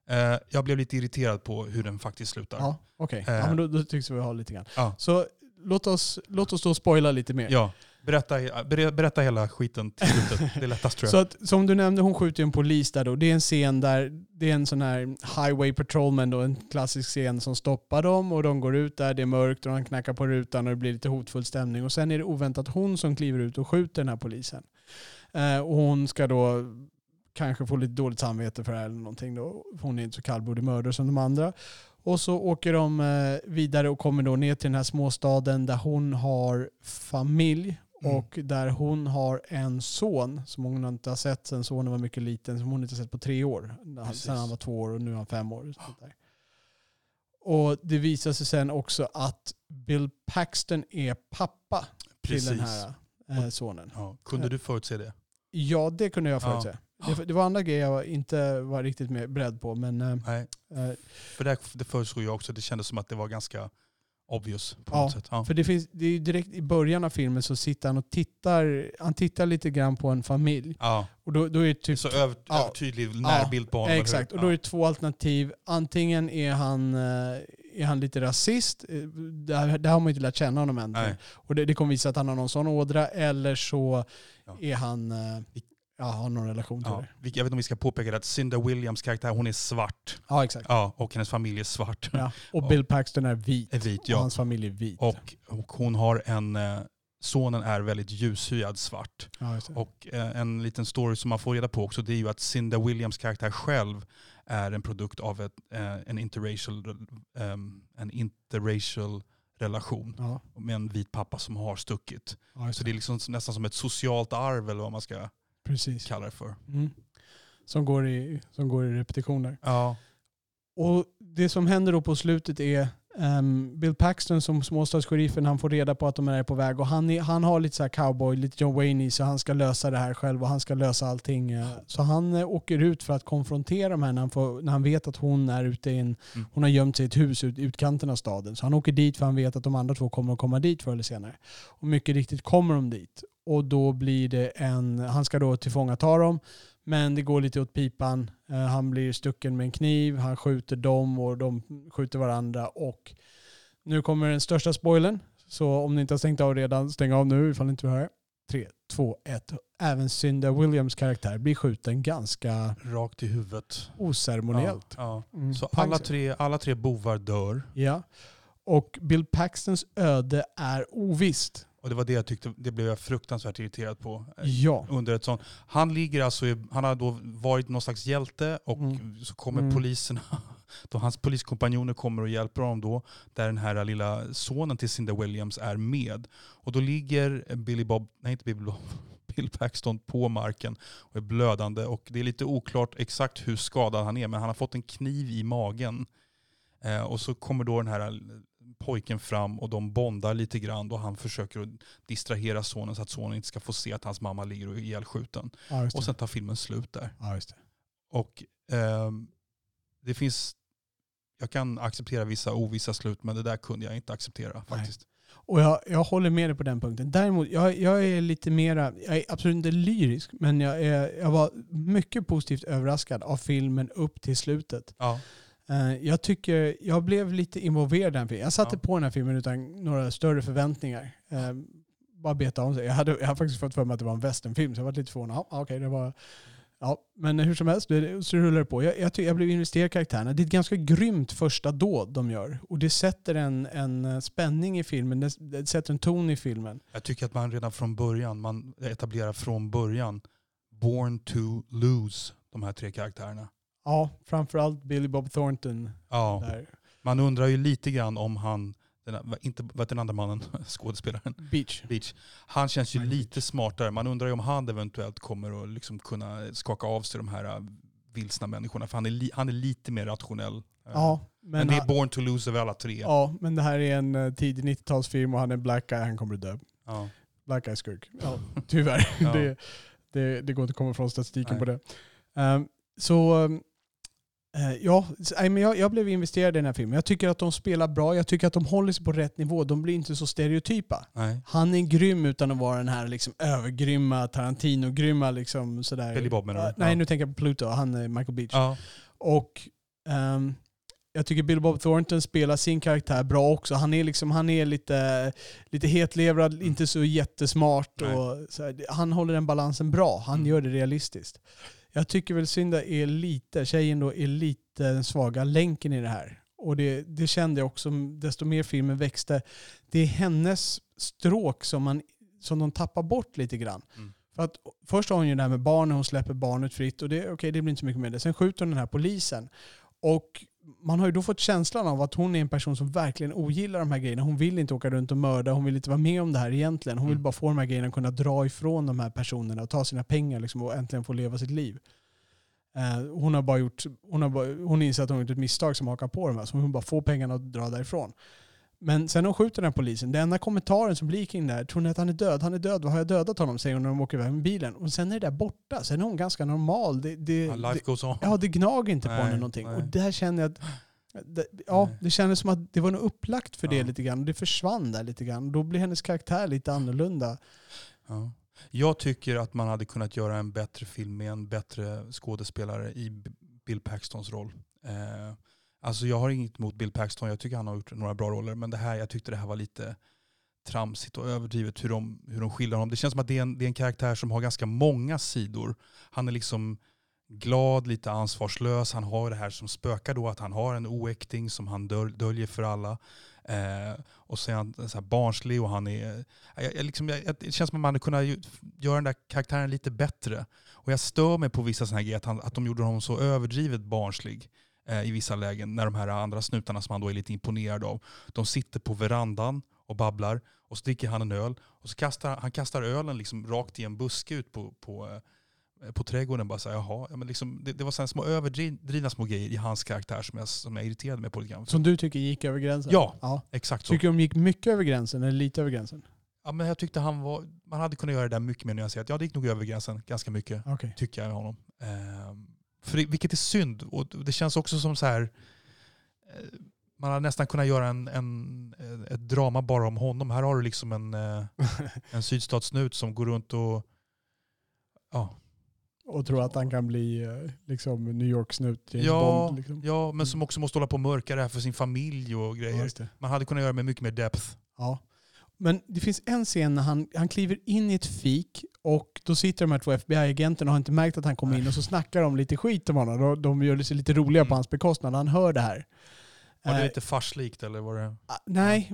Eh, jag blev lite irriterad på hur den faktiskt slutar. ja okej. Eh. Ja, men då, då tycks vi ha lite grann. Ja. Så låt oss, låt oss då spoila lite mer. Ja, berätta, ber- berätta hela skiten till slutet. Det är lättast tror Så jag. att, som du nämnde, hon skjuter ju en polis där då. Det är en scen där, det är en sån här highway patrolman då, en klassisk scen som stoppar dem och de går ut där, det är mörkt och de knackar på rutan och det blir lite hotfull stämning. Och sen är det oväntat hon som kliver ut och skjuter den här polisen. Eh, och hon ska då kanske få lite dåligt samvete för det här eller någonting då. Hon är inte så kallblodig mördare som de andra. Och så åker de eh, vidare och kommer då ner till den här småstaden där hon har familj Mm. och där hon har en son som hon inte har sett sen sonen var mycket liten, som hon inte har sett på tre år. Precis. Sen han var två år och nu är han fem år. Och det visar sig sen också att Bill Paxton är pappa till den här eh, sonen. Ja. Kunde du förutse det? Ja, det kunde jag Ja. förutse. Det, det var andra grejer jag inte var riktigt beredd på. Men, eh, För det, det förutsåg jag också. Det kändes som att det var ganska obvious på Ja, något sätt. Ja. för det, finns, det är ju direkt i början av filmen så sitter han och tittar, han tittar lite grann på en familj. Ja. Och då, då är det typ Så över, Ja. övertydlig närbild på honom. Exakt, och då är det två alternativ. Antingen är han, eh, är han lite rasist, eh, där, där har man inte lärt känna honom än. Nej. Och det, det kommer visa att han har någon sån ådra, eller så är han, eh, ja, har någon relation till Ja. det. Jag vet inte om vi ska påpeka det, att Cinda Williams karaktär, hon är svart. Ja, exakt. Ja, och hennes familj är svart. Ja. Och Bill Paxton är vit. Är vit, Och ja. hans familj är vit. Och, och hon har en, eh, sonen är väldigt ljushyad svart. ja. Och eh, en liten story som man får reda på också, det är ju att Cinda Williams karaktär själv är en produkt av ett, eh, en, interracial, ehm, en interracial relation ja, med en vit pappa som har stuckit. ja, Så det. det är liksom nästan som ett socialt arv eller vad man ska Precis. kalla det för. Mm. Som, går i, som går i repetitioner. Ja, Och det som händer då på slutet är ehm, Bill Paxton som småstadssheriffen, han får reda på att de är på väg och han, är, han har lite så här cowboy, lite John Wayne i så han ska lösa det här själv och han ska lösa allting. eh. Så han eh, åker ut för att konfrontera de här när han, får, när han vet att hon är ute i en, Mm. hon har gömt sig i ett hus ut, utkanten av staden. Så han åker dit för han vet att de andra två kommer att komma dit förr eller senare. Och mycket riktigt kommer de dit. Och då blir det en, han ska då tillfångata dem. Men det går lite åt pipan. Eh, Han blir stucken med en kniv, han skjuter dem och de skjuter varandra. Och nu kommer den största spoilern. Så om ni inte har stängt av redan, stäng av nu ifall ni inte vill höra. 3, 2, 1. Även Cynda Williams karaktär blir skjuten ganska rakt i huvudet. oceremoniellt. Ja, Mm. ja. Så Pang alla så. tre, alla tre bovar dör. Ja. Och Bill Paxtons öde är ovisst. Och det var det jag tyckte, det blev jag fruktansvärt irriterad på. eh, Ja. Under ett sånt. Han ligger alltså, i, han har då varit någon slags hjälte och Mm. så kommer Mm. poliserna, då hans poliskompanjoner kommer och hjälper honom då, där den här lilla sonen till Cinda Williams är med. Och då ligger Billy Bob, nej inte Billy Bob, Bill Paxton på marken och är blödande och det är lite oklart exakt hur skadad han är men han har fått en kniv i magen. Eh, och så kommer då den här pojken fram och de bondar lite grann och han försöker att distrahera sonen så att sonen inte ska få se att hans mamma ligger och är ihjälskjuten. Ja. Och sen tar filmen slut där. ja, det. Och ehm, det finns, jag kan acceptera vissa ovissa slut men det där kunde jag inte acceptera faktiskt. Och jag, jag håller med dig på den punkten. Däremot, jag, jag är lite mera, jag är absolut inte lyrisk, men jag, är, jag var mycket positivt överraskad av filmen upp till slutet. Ja. Eh, jag tycker, jag blev lite involverad i den filmen. Jag satte Ja. på den här filmen utan några större förväntningar. Eh, bara beta om sig. Jag hade, jag hade faktiskt fått för mig att det var en westernfilm, så jag var lite förvånad. Ja, okej, det var... Ja, men hur som helst, det, så rullar det på. Jag, jag, jag blev investerad i karaktärerna. Det är ett ganska grymt första dåd de gör. Och det sätter en, en eh, spänning i filmen, det, det sätter en ton i filmen. Jag tycker att man redan från början, man etablerar från början Born to lose, de här tre karaktärerna. Ja, framförallt Billy Bob Thornton. Ja. Där. Man undrar ju lite grann om han, den, inte, vad den andra mannen, skådespelaren? Beach. Beach. Han känns ju Mike lite smartare. Man undrar ju om han eventuellt kommer att liksom kunna skaka av sig de här äh, vilsna människorna. För han är, li, han är lite mer rationell. Äh, Ja, men, men, det är Born to lose över alla tre. ja, men det här är en eh, tidig 90-talsfilm och han är black guy, han kommer att dö. Ja. Black guy skurk. Ja, tyvärr. Ja. Det, det, det går inte att komma från statistiken Nej. på det. Ehm, så um, ja, nej, men jag, jag blev investerad i den här filmen. Jag tycker att de spelar bra, jag tycker att de håller sig på rätt nivå. De blir inte så stereotypa. Nej. Han är grym utan att vara den här liksom övergrymma, Tarantino-grymma liksom sådär. Billy Bob menar du? Ja, Nej, Ja. nu tänker jag på Pluto. Han är Michael Beach. Ja. Och ehm, jag tycker Bill Bob Thornton spelar sin karaktär bra också. Han är, liksom, han är lite, lite hetlevrad, inte så jättesmart. Nej. Och så här, han håller den balansen bra. Han Mm. gör det realistiskt. Jag tycker väl Synda är lite, tjejen då, är lite den svaga länken i det här. Och det, det kände jag också, desto mer filmen växte. Det är hennes stråk som, man, som de tappar bort lite grann. Mm. För att först har hon ju det här med barnen, hon släpper barnet fritt och det, okay, det blir inte så mycket med det. Sen skjuter hon den här polisen. Och man har ju då fått känslan av att hon är en person som verkligen ogillar de här grejerna. Hon vill inte åka runt och mörda, hon vill inte vara med om det här egentligen. Hon vill Mm. bara få de här grejerna och kunna dra ifrån de här personerna och ta sina pengar liksom, och äntligen få leva sitt liv. Eh, hon har bara gjort, hon har bara, hon inser att hon har gjort ett misstag som hakar på de här, så hon vill bara få pengarna och dra därifrån. Men sen när hon skjuter den här polisen, den enda kommentaren som blir kring det här, tror ni att han är död? Han är död, vad har jag dödat honom? Säger hon när de åker iväg med bilen. Och sen är det där borta, sen är hon ganska normal. Det, det, Ja, Life det, goes on. ja, det gnager inte på Nej, henne någonting. nej. Och där känner jag att det, ja, Nej. det kändes som att det var nog upplagt för det Ja. lite grann. Och det försvann där lite grann. Då blir hennes karaktär lite annorlunda. Ja. Jag tycker att man hade kunnat göra en bättre film med en bättre skådespelare i Bill Paxtons roll. Eh, alltså jag har inget emot Bill Paxton, jag tycker han har gjort några bra roller. Men det här, jag tyckte det här var lite tramsigt och överdrivet hur de, hur de skildrar honom. Det känns som att det är, en, det är en karaktär som har ganska många sidor. Han är liksom glad, lite ansvarslös. Han har det här som spökar då, att han har en oäkting som han döl, döljer för alla. Eh, och så är han så här barnslig och han är... Jag, jag, liksom, jag, det känns som att man hade kunnat göra den där karaktären lite bättre. Och jag stör mig på vissa sådana här grejer, att, han, att de gjorde honom så överdrivet barnslig eh, i vissa lägen. När de här andra snutarna som han då är lite imponerad av, de sitter på verandan och babblar och så dricker han en öl och så kastar han kastar ölen liksom rakt i en buske ut på, på, eh, på trädgården. Bara så här, jaha. Ja, men liksom, det, det var så små överdrivna små grejer i hans karaktär som jag, som jag irriterade mig på lite grann. Som du tycker gick över gränsen? Ja. ja. Exakt så. Tycker du de gick mycket över gränsen eller lite över gränsen? Ja, men jag tyckte han var, man hade kunnat göra det där mycket mer nyanserat. Ja, det gick nog över gränsen ganska mycket, Okej. tycker jag med honom. Ehm, för det, vilket är synd. Och det känns också som så här. eh, Man hade nästan kunnat göra en, en, eh, ett drama bara om honom. Här har du liksom en, eh, en sydstatssnut som går runt och... Ja, Och tror att han kan bli liksom New York-snut, James ja, Bond. Liksom. ja, men som också måste hålla på och mörka det här för sin familj och Ja, grejer. det. Man hade kunnat göra med mycket mer depth. Ja. Men det finns en scen när han, han kliver in i ett fik och då sitter de här två FBI-agenterna och har inte märkt att han kommer in och så snackar de lite skit om honom. De, de gör sig lite roliga på Mm. hans bekostnad. Han hör det här. Var det Eh, lite farslikt eller var det... Ah, Nej,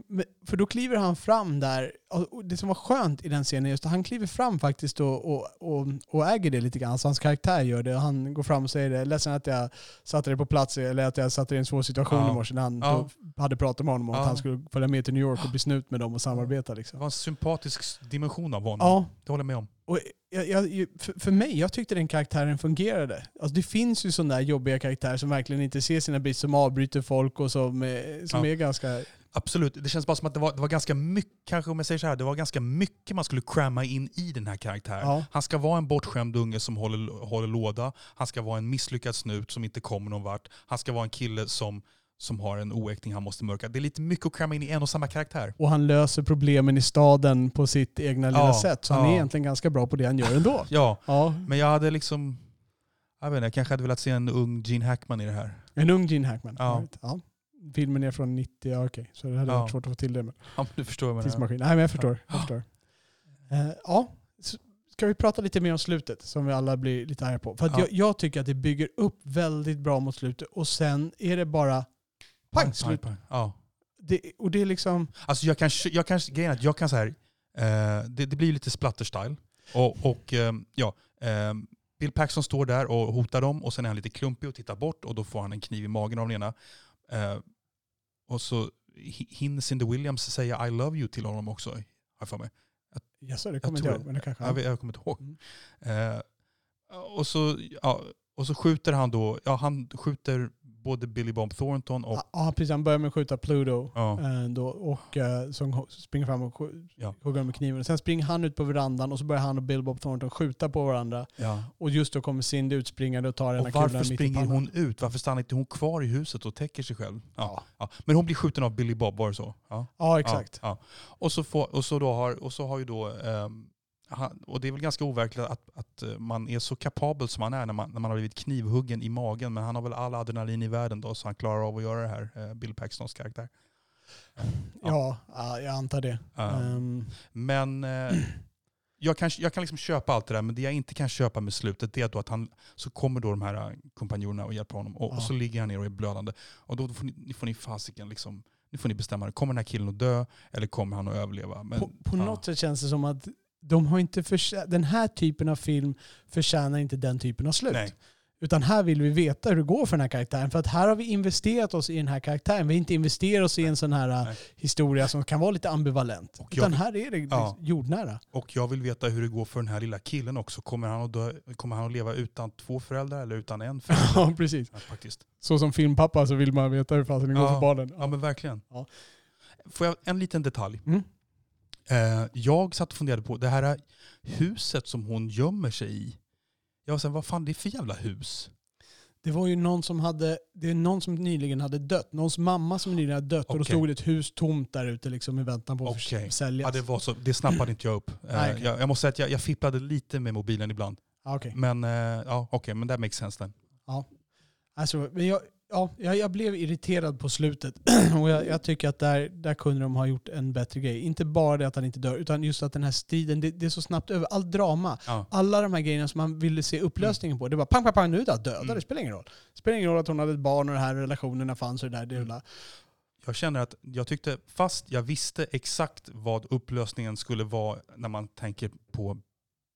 för då kliver han fram där. Och det som var skönt i den scenen just att han kliver fram faktiskt och, och, och, och äger det lite grann. Alltså hans karaktär gör det. Han går fram och säger det. Ledsen att jag satte dig på plats eller att jag satte dig i en svår situation Ja. i morse när han Ja. hade pratat med honom om Ja. att han skulle följa med till New York och bli snut med dem och samarbeta. Det Liksom. var en sympatisk dimension av honom. Ja, Det håller jag med om. Och jag, jag, för, för mig, jag tyckte den karaktären fungerade. Alltså det finns ju sådana där jobbiga karaktärer som verkligen inte ser sina brister, som avbryter folk och som, eh, som Ja. är ganska... Absolut. Det känns bara som att det var, det var ganska mycket, kanske om jag säger så här, det var ganska mycket man skulle cramma in i den här karaktären. Ja. Han ska vara en bortskämd unge som håller, håller låda. Han ska vara en misslyckad snut som inte kommer någon vart. Han ska vara en kille som, som har en oäkting han måste mörka. Det är lite mycket att cramma in i en och samma karaktär. Och han löser problemen i staden på sitt egna lilla Ja, sätt. Så han är ja. egentligen ganska bra på det han gör ändå. Ja, Ja, men jag hade liksom... Jag vet inte, jag kanske hade velat se en ung Gene Hackman i det här. en ung Gene Hackman. Ja. Ja. Filmen är från 90, ja, okej. Så det hade Ja. varit svårt att få till det med Ja, men du förstår vad jag menar. tidsmaskin. Nej men jag förstår. Jag Ja. förstår. Eh, ja, ska vi prata lite mer om slutet som vi alla blir lite arga på? För Ja. jag, jag tycker att det bygger upp väldigt bra mot slutet och sen är det bara pang, slut. Ja. Det, och det är liksom... Alltså jag kan, jag kan, grejen att jag kan så här, eh, det, det blir lite splatter-style. Och, och eh, ja, eh, Bill Paxton står där och hotar dem och sen är han lite klumpig och tittar bort och då får han en kniv i magen av den ena. Eh, och så hi- hinner Cindy Williams säga I love you till honom också, har jag för mig. Jag sa det kommer tror inte jag ihåg, men det kanske Jag, jag kommer inte ihåg. Mm. Eh, och, så, ja, och så skjuter han då, ja han skjuter både Billy Bob Thornton och... Ja, precis. Han börjar med att skjuta Pluto. Ja. eh, Då, och eh, som springer fram och Ja. hugger med kniven. Sen springer han ut på verandan och så börjar han och Bill Bob Thornton skjuta på varandra. Ja. Och just då kommer Cindy utspringande och tar ena Och kulan varför springer hon ut? Varför stannar inte hon kvar i huset och täcker sig själv? Ja. Ja. Men hon blir skjuten av Billy Bob, var det så? Ja, exakt. Och, så får, och, så då har, och så har ju då, han, och det är väl ganska overkligt att, att eh, man är så kapabel som man är när man, när man har blivit knivhuggen i magen. Men han har väl all adrenalin i världen då, så han klarar av att göra det här, eh, Bill Paxtons karaktär. Ja, ja, jag antar det. Ja. Ehm, Men eh, jag, kan, jag kan liksom köpa allt det där, men det jag inte kan köpa med slutet det är då att han, så kommer då de här kompanjonerna och hjälper honom. Och, Ja. och så ligger han ner och är blödande. Och då får ni, får ni fasiken liksom, nu får ni bestämma, kommer den här killen att dö eller kommer han att överleva? Men, på på något sätt känns det som att de har inte försä- den här typen av film förtjänar inte den typen av slut. Nej. Utan här vill vi veta hur det går för den här karaktären. För att här har vi investerat oss i den här karaktären. Vi har inte investerat oss i en sån här Nej. historia som kan vara lite ambivalent. Och Utan vill- här är det Ja. jordnära. Och jag vill veta hur det går för den här lilla killen också. Kommer han att, dö, kommer han att leva utan två föräldrar eller utan en förälder? Ja, precis. Ja, faktiskt. Så som filmpappa så vill man veta hur fasen det går Ja. för barnen. Ja men verkligen. Får jag en liten detalj? Mm. Eh, jag satt och funderade på det här huset som hon gömmer sig i. Jag här, vad fan det är för jävla hus? Det var ju någon som hade, det är någon som nyligen hade dött. Någons mamma som nyligen hade dött. Och då stod det ett hus tomt där ute liksom i väntan på att förs- säljas. Ja, det, var så, det snappade inte jag upp. Eh, Nej, okej. jag, jag måste säga att jag, jag fipplade lite med mobilen ibland. Ja, okej. Men eh, ja, okej, men that makes sense then. Alltså, men jag, ja, jag, jag blev irriterad på slutet. och jag, jag tycker att där, där kunde de ha gjort en bättre grej. Inte bara det att han inte dör, utan just att den här striden, det, det är så snabbt över. Allt drama, Ja. alla de här grejerna som man ville se upplösningen på. Det var pang, pang, pang, nu det döda. Mm. Det spelar ingen roll. Det spelar ingen roll att hon hade ett barn och de här relationerna fanns och det där. Det Mm. Jag känner att jag tyckte, fast jag visste exakt vad upplösningen skulle vara när man tänker på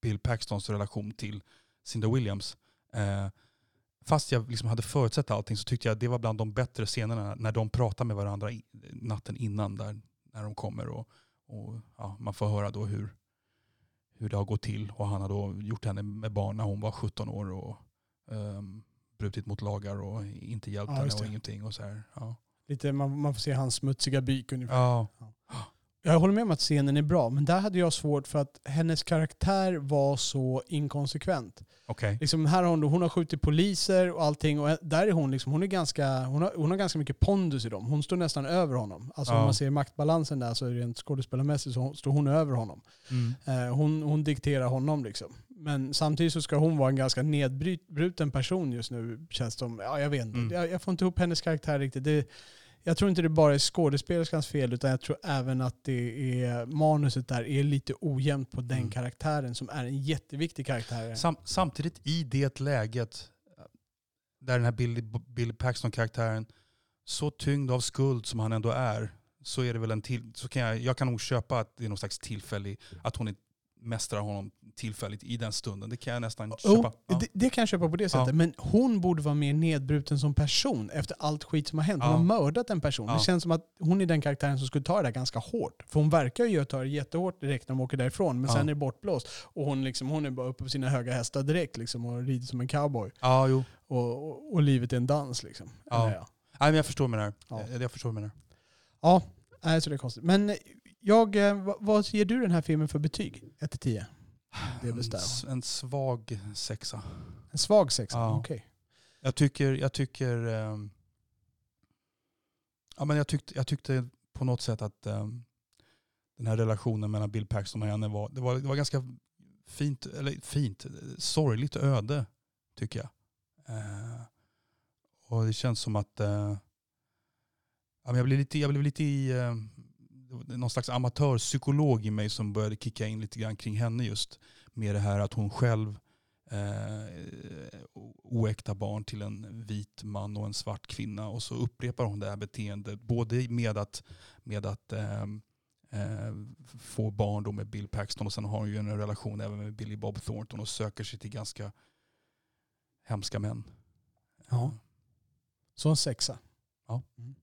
Bill Paxtons relation till Cinda Williams. Eh, fast jag liksom hade förutsett allting så tyckte jag att det var bland de bättre scenerna när de pratar med varandra i, natten innan där, när de kommer. Och, och ja, man får höra då hur, hur det har gått till. Och han har då gjort henne med barn när hon var 17 år och ehm, brutit mot lagar och inte hjälpt Ja, henne och ingenting. Och så här. Ja. Lite, man, man får se hans smutsiga byk ungefär. Ja. Jag håller med om att scenen är bra, men där hade jag svårt för att hennes karaktär var så inkonsekvent. Okej. Liksom här har hon, hon har skjutit poliser och allting och där är hon liksom, hon är ganska, hon har, hon har ganska mycket pondus i dem. Hon står nästan över honom. Alltså Ja. om man ser maktbalansen där så rent skådespelarmässigt så står hon över honom. Mm. Eh, hon, hon dikterar honom liksom. Men samtidigt så ska hon vara en ganska nedbruten person just nu känns det som. Ja, jag vet inte. Mm. Jag, jag får inte ihop hennes karaktär riktigt. Det, jag tror inte det bara är skådespelerskans fel utan jag tror även att det är manuset där är lite ojämnt på den Mm. karaktären som är en jätteviktig karaktär. Sam, samtidigt i det läget där den här Billy, Billy Paxton-karaktären, så tyngd av skuld som han ändå är, så är det väl en till, så kan jag, jag kan nog köpa att det är någon slags tillfällig, att hon är mästrar honom tillfälligt i den stunden. Det kan jag nästan Jo, köpa. Ja. det, det kan jag köpa på det sättet. Ja. Men hon borde vara mer nedbruten som person efter allt skit som har hänt. Hon Ja. har mördat en person. Det känns som att hon är den karaktären som skulle ta det där ganska hårt. För hon verkar ju ta det jättehårt direkt när de åker därifrån. Men sen är det bortblåst. Och hon, liksom, hon är bara uppe på sina höga hästar direkt liksom, och rider som en cowboy. ja, jo. Och, och, och livet är en dans. Liksom. Ja. Nej, men jag förstår med det här. Ja. Jag, förstår med det här. ja, så det är konstigt. Men jag, eh, vad, ger du den här filmen för betyg? 1-10? Det är En, en svag sexa. En svag sexa? Ja. Okej. Jag tycker, jag tycker, ehm, ja, men jag tyckte, jag tyckte på något sätt att ehm, den här relationen mellan Bill Paxton och henne var, det var, det var ganska fint, eller fint, sorgligt öde tycker jag. Eh, och det känns som att eh, ja, men jag blev lite, jag blev lite i, var någon slags amatörpsykolog i mig som började kicka in lite grann kring henne just. med det här att hon själv eh, oäkta barn till en vit man och en svart kvinna. Och så upprepar hon det här beteendet både med att, med att eh, eh, få barn då med Bill Paxton och sen har hon ju en relation även med Billy Bob Thornton och söker sig till ganska hemska män. Ja. Så en sexa. Ja. Mm.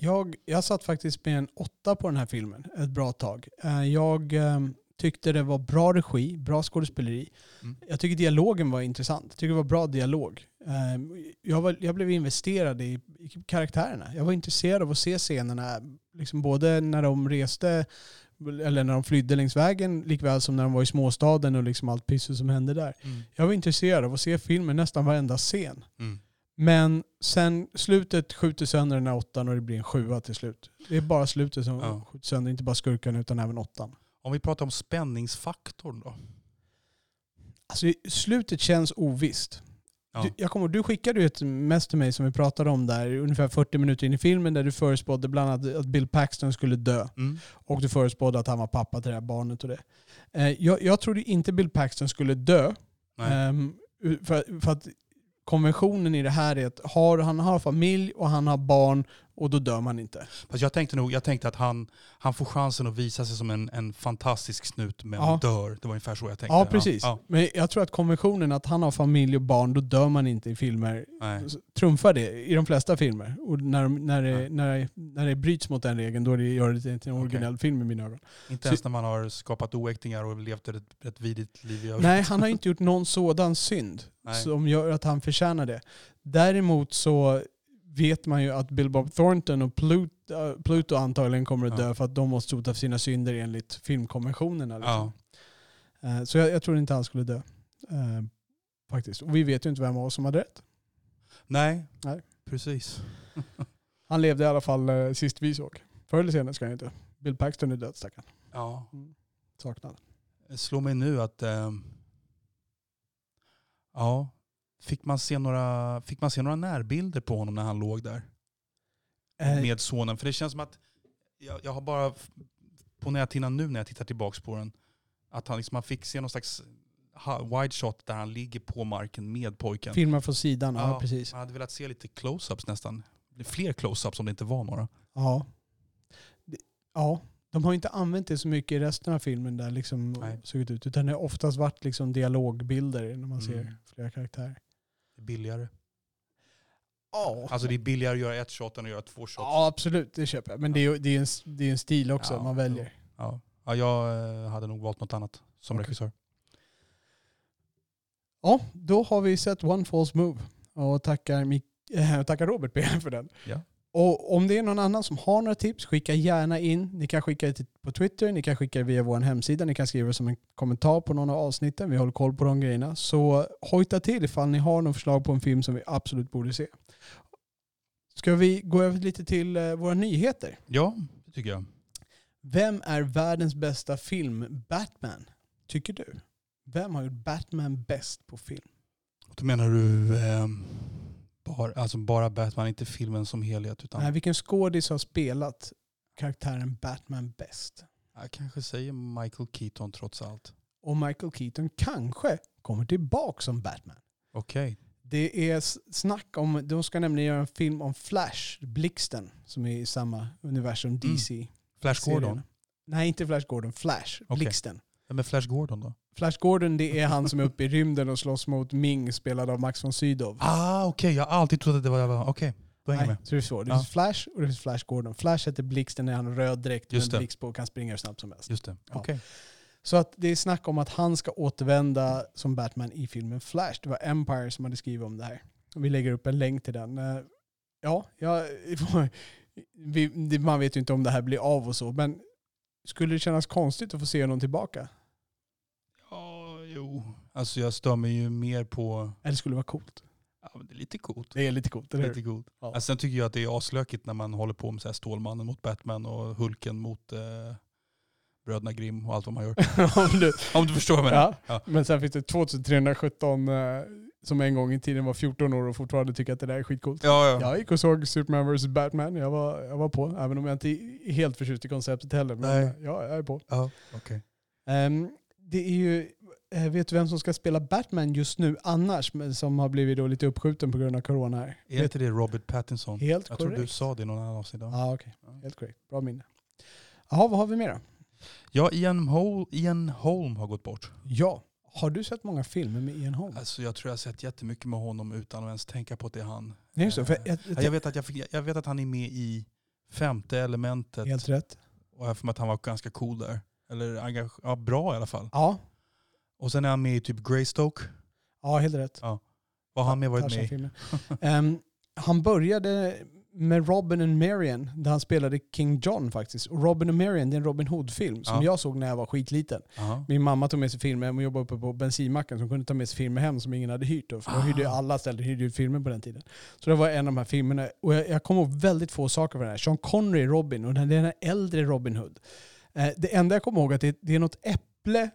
Jag, jag satt faktiskt med en åtta på den här filmen ett bra tag. Eh, Jag eh, tyckte det var bra regi, bra skådespeleri. Mm. Jag tycker dialogen var intressant. Jag tycker det var bra dialog. Eh, Jag, var, jag blev investerad i, i karaktärerna. Jag var intresserad av att se scenerna, liksom både när de reste eller när de flydde längs vägen, likväl som när de var i småstaden och liksom allt pisset som hände där. Mm. Jag var intresserad av att se filmen nästan varenda scen. Mm. Men sen slutet skjuter sönder den här åttan och det blir en sjua till slut. Det är bara slutet som Ja. skjuter sönder, inte bara skurkarna utan även åttan. Om vi pratar om spänningsfaktorn då? Alltså slutet känns ovisst. Ja. Du, jag kommer, du skickade ju ett mess till mig som vi pratade om där, ungefär 40 minuter in i filmen, där du förespådde bland annat att Bill Paxton skulle dö. Mm. Och du förespådde att han var pappa till det här barnet och det. Eh, jag, jag trodde inte Bill Paxton skulle dö. Ehm, för, för att konventionen i det här är att har, han har familj och han har barn och då dör man inte. Fast jag tänkte nog, jag tänkte att han, han får chansen att visa sig som en, en fantastisk snut men Ja. dör. Det var ungefär så jag tänkte. Ja, precis. Ja, Men jag tror att konventionen att han har familj och barn, då dör man inte i filmer. nej. Trumfar det i de flesta filmer. Och när, när, det, när, det, när det bryts mot den regeln, då är det, gör det till en originell film i mina ögon. Inte Så- ens när man har skapat oäktingar och levt ett, ett vidigt liv. Nej, han har inte gjort någon sådan synd Nej. som gör att han förtjänar det. Däremot så vet man ju att Bill Bob Thornton och Pluto, äh, Pluto antagligen kommer att Ja. dö för att de måste sota för sina synder enligt filmkonventionerna. Liksom. Ja. Eh, Så jag, jag tror inte han skulle dö. Eh, Faktiskt. Och vi vet ju inte vem av oss som hade rätt. Nej. Nej. precis. Han levde i alla fall eh, sist vi såg. Förr eller senare ska han inte. Bill Paxton är död stackarn. Ja. Saknad. Det slår mig nu att ehm, ja, fick man, se några, fick man se några närbilder på honom när han låg där Eh, med sonen? För det känns som att jag, jag har bara på näthinnan nu när jag tittar tillbaka på den att han, liksom, man fick se någon slags wide shot där han ligger på marken med pojken. Filmar från sidan, ja, Ja. precis. Man hade velat se lite close-ups nästan. Fler close-ups om det inte var några. Ja. Ja. De har inte använt det så mycket i resten av filmen där liksom Nej. såg ut. Utan det har oftast varit liksom dialogbilder när man Mm. ser flera karaktärer. Billigare. Ja. Alltså det är billigare att göra ett shot än att göra två shots. ja, absolut. Det köper jag. Men det är ju det är en, det är en stil också Ja, man väljer. Ja. Ja, jag eh, hade nog valt något annat som Okej. regissör. Ja, då har vi sett One False Move. Och tackar, Mik- äh, tackar Robert B för den. Ja. Och om det är någon annan som har några tips, skicka gärna in. Ni kan skicka det på Twitter, ni kan skicka det via vår hemsida, ni kan skriva som en kommentar på någon av avsnitten. Vi håller koll på de grejerna. Så hojta till ifall ni har något förslag på en film som vi absolut borde se. Ska vi gå över lite till eh, våra nyheter? Ja, det tycker jag. Vem är världens bästa film Batman? Tycker du? Vem har gjort Batman bäst på film? Då menar du eh, bara, alltså bara Batman, inte filmen som helhet. Utan Nej, vilken skådis har spelat karaktären Batman bäst? jag kanske säger Michael Keaton trots allt. Och Michael Keaton kanske kommer tillbaka som Batman. Okej. Det är snack om, de ska nämligen göra en film om Flash, Blixten, som är i samma universum, Mm. DC. Flash serien. Gordon. Nej, inte Flash Gordon, Flash, Okej. Blixten. Vem är Flash Gordon då? Flash Gordon det är han som är uppe i rymden och slåss mot Ming spelad av Max von Sydow. Ah, okej. Jag har alltid trott att det var... Okej, då hänger jag Nej, med. så det är så. Det Ja. finns Flash och det finns Flash Gordon. Flash heter Blixten när han röd med Just det. blixt på och kan springa hur snabbt som helst. Just det. Ja. Okej. Så att det är snack om att han ska återvända som Batman i filmen Flash. Det var Empire som hade skrivit om det här. Vi lägger upp en länk till den. Eh, Ja, ja vi, man vet ju inte om det här blir av och så, men skulle det kännas konstigt att få se honom tillbaka? Jo. Alltså jag stör mig ju mer på... Eller skulle det vara coolt? Ja, men det är lite coolt. Det är lite coolt, eller? Lite coolt. Ja. Alltså, sen tycker jag att det är aslökigt när man håller på med så här Stålmannen mot Batman och Hulken mot eh, Bröderna Grimm och allt vad man gör. Om du- Om du förstår vad jag menar. ja. Men sen finns det 2317 eh, som en gång i tiden var 14 år och fortfarande tycker att det där är skitcoolt. Ja, ja. Jag gick och såg Superman vs Batman. Jag var, jag var på, även om jag inte är helt förtjust i konceptet heller. Men Nej. ja, jag är på. ja. okej. Ehm, det är ju, vet du vem som ska spela Batman just nu annars, men som har blivit då lite uppskjuten på grund av corona här? Är inte det Robert Pattinson? Helt Jag tror korrekt. du sa det i någon annan avsnitt. Ja. Ja, okej. Helt korrekt. Bra minne. Jaha, vad har vi mer då? Ja, Ian, Hol Ian Holm har gått bort. Ja, har du sett många filmer med Ian Holm? Alltså, jag tror jag har sett jättemycket med honom utan att ens tänka på att det är han. Nej. För jag, jag, Ja, Jag vet att, jag, fick, jag vet att han är med i femte elementet helt rätt. och jag har för mig att han var ganska cool där. Eller ja, bra i alla fall. Ja, Och sen är han med i typ Greystoke. ja helt rätt. Vad har han med varit med i? Ehm, han började med Robin and Marian, där han spelade King John faktiskt. Och Robin and Marian, det är en Robin Hood-film som Ja. jag såg när jag var skitliten. Aha. Min mamma tog med sig filmer hem och jobbade uppe på bensinmacken som kunde ta med sig filmer hem som ingen hade hyrt. Då, för då Ah. hyrde ju alla ställen hyrde ju filmer på den tiden. Så det var en av de här filmerna. Och jag, jag kommer ihåg väldigt få saker från den här. Sean Connery Robin och den den äldre Robin Hood. Eh, det enda jag kommer ihåg är att det, det är något äpple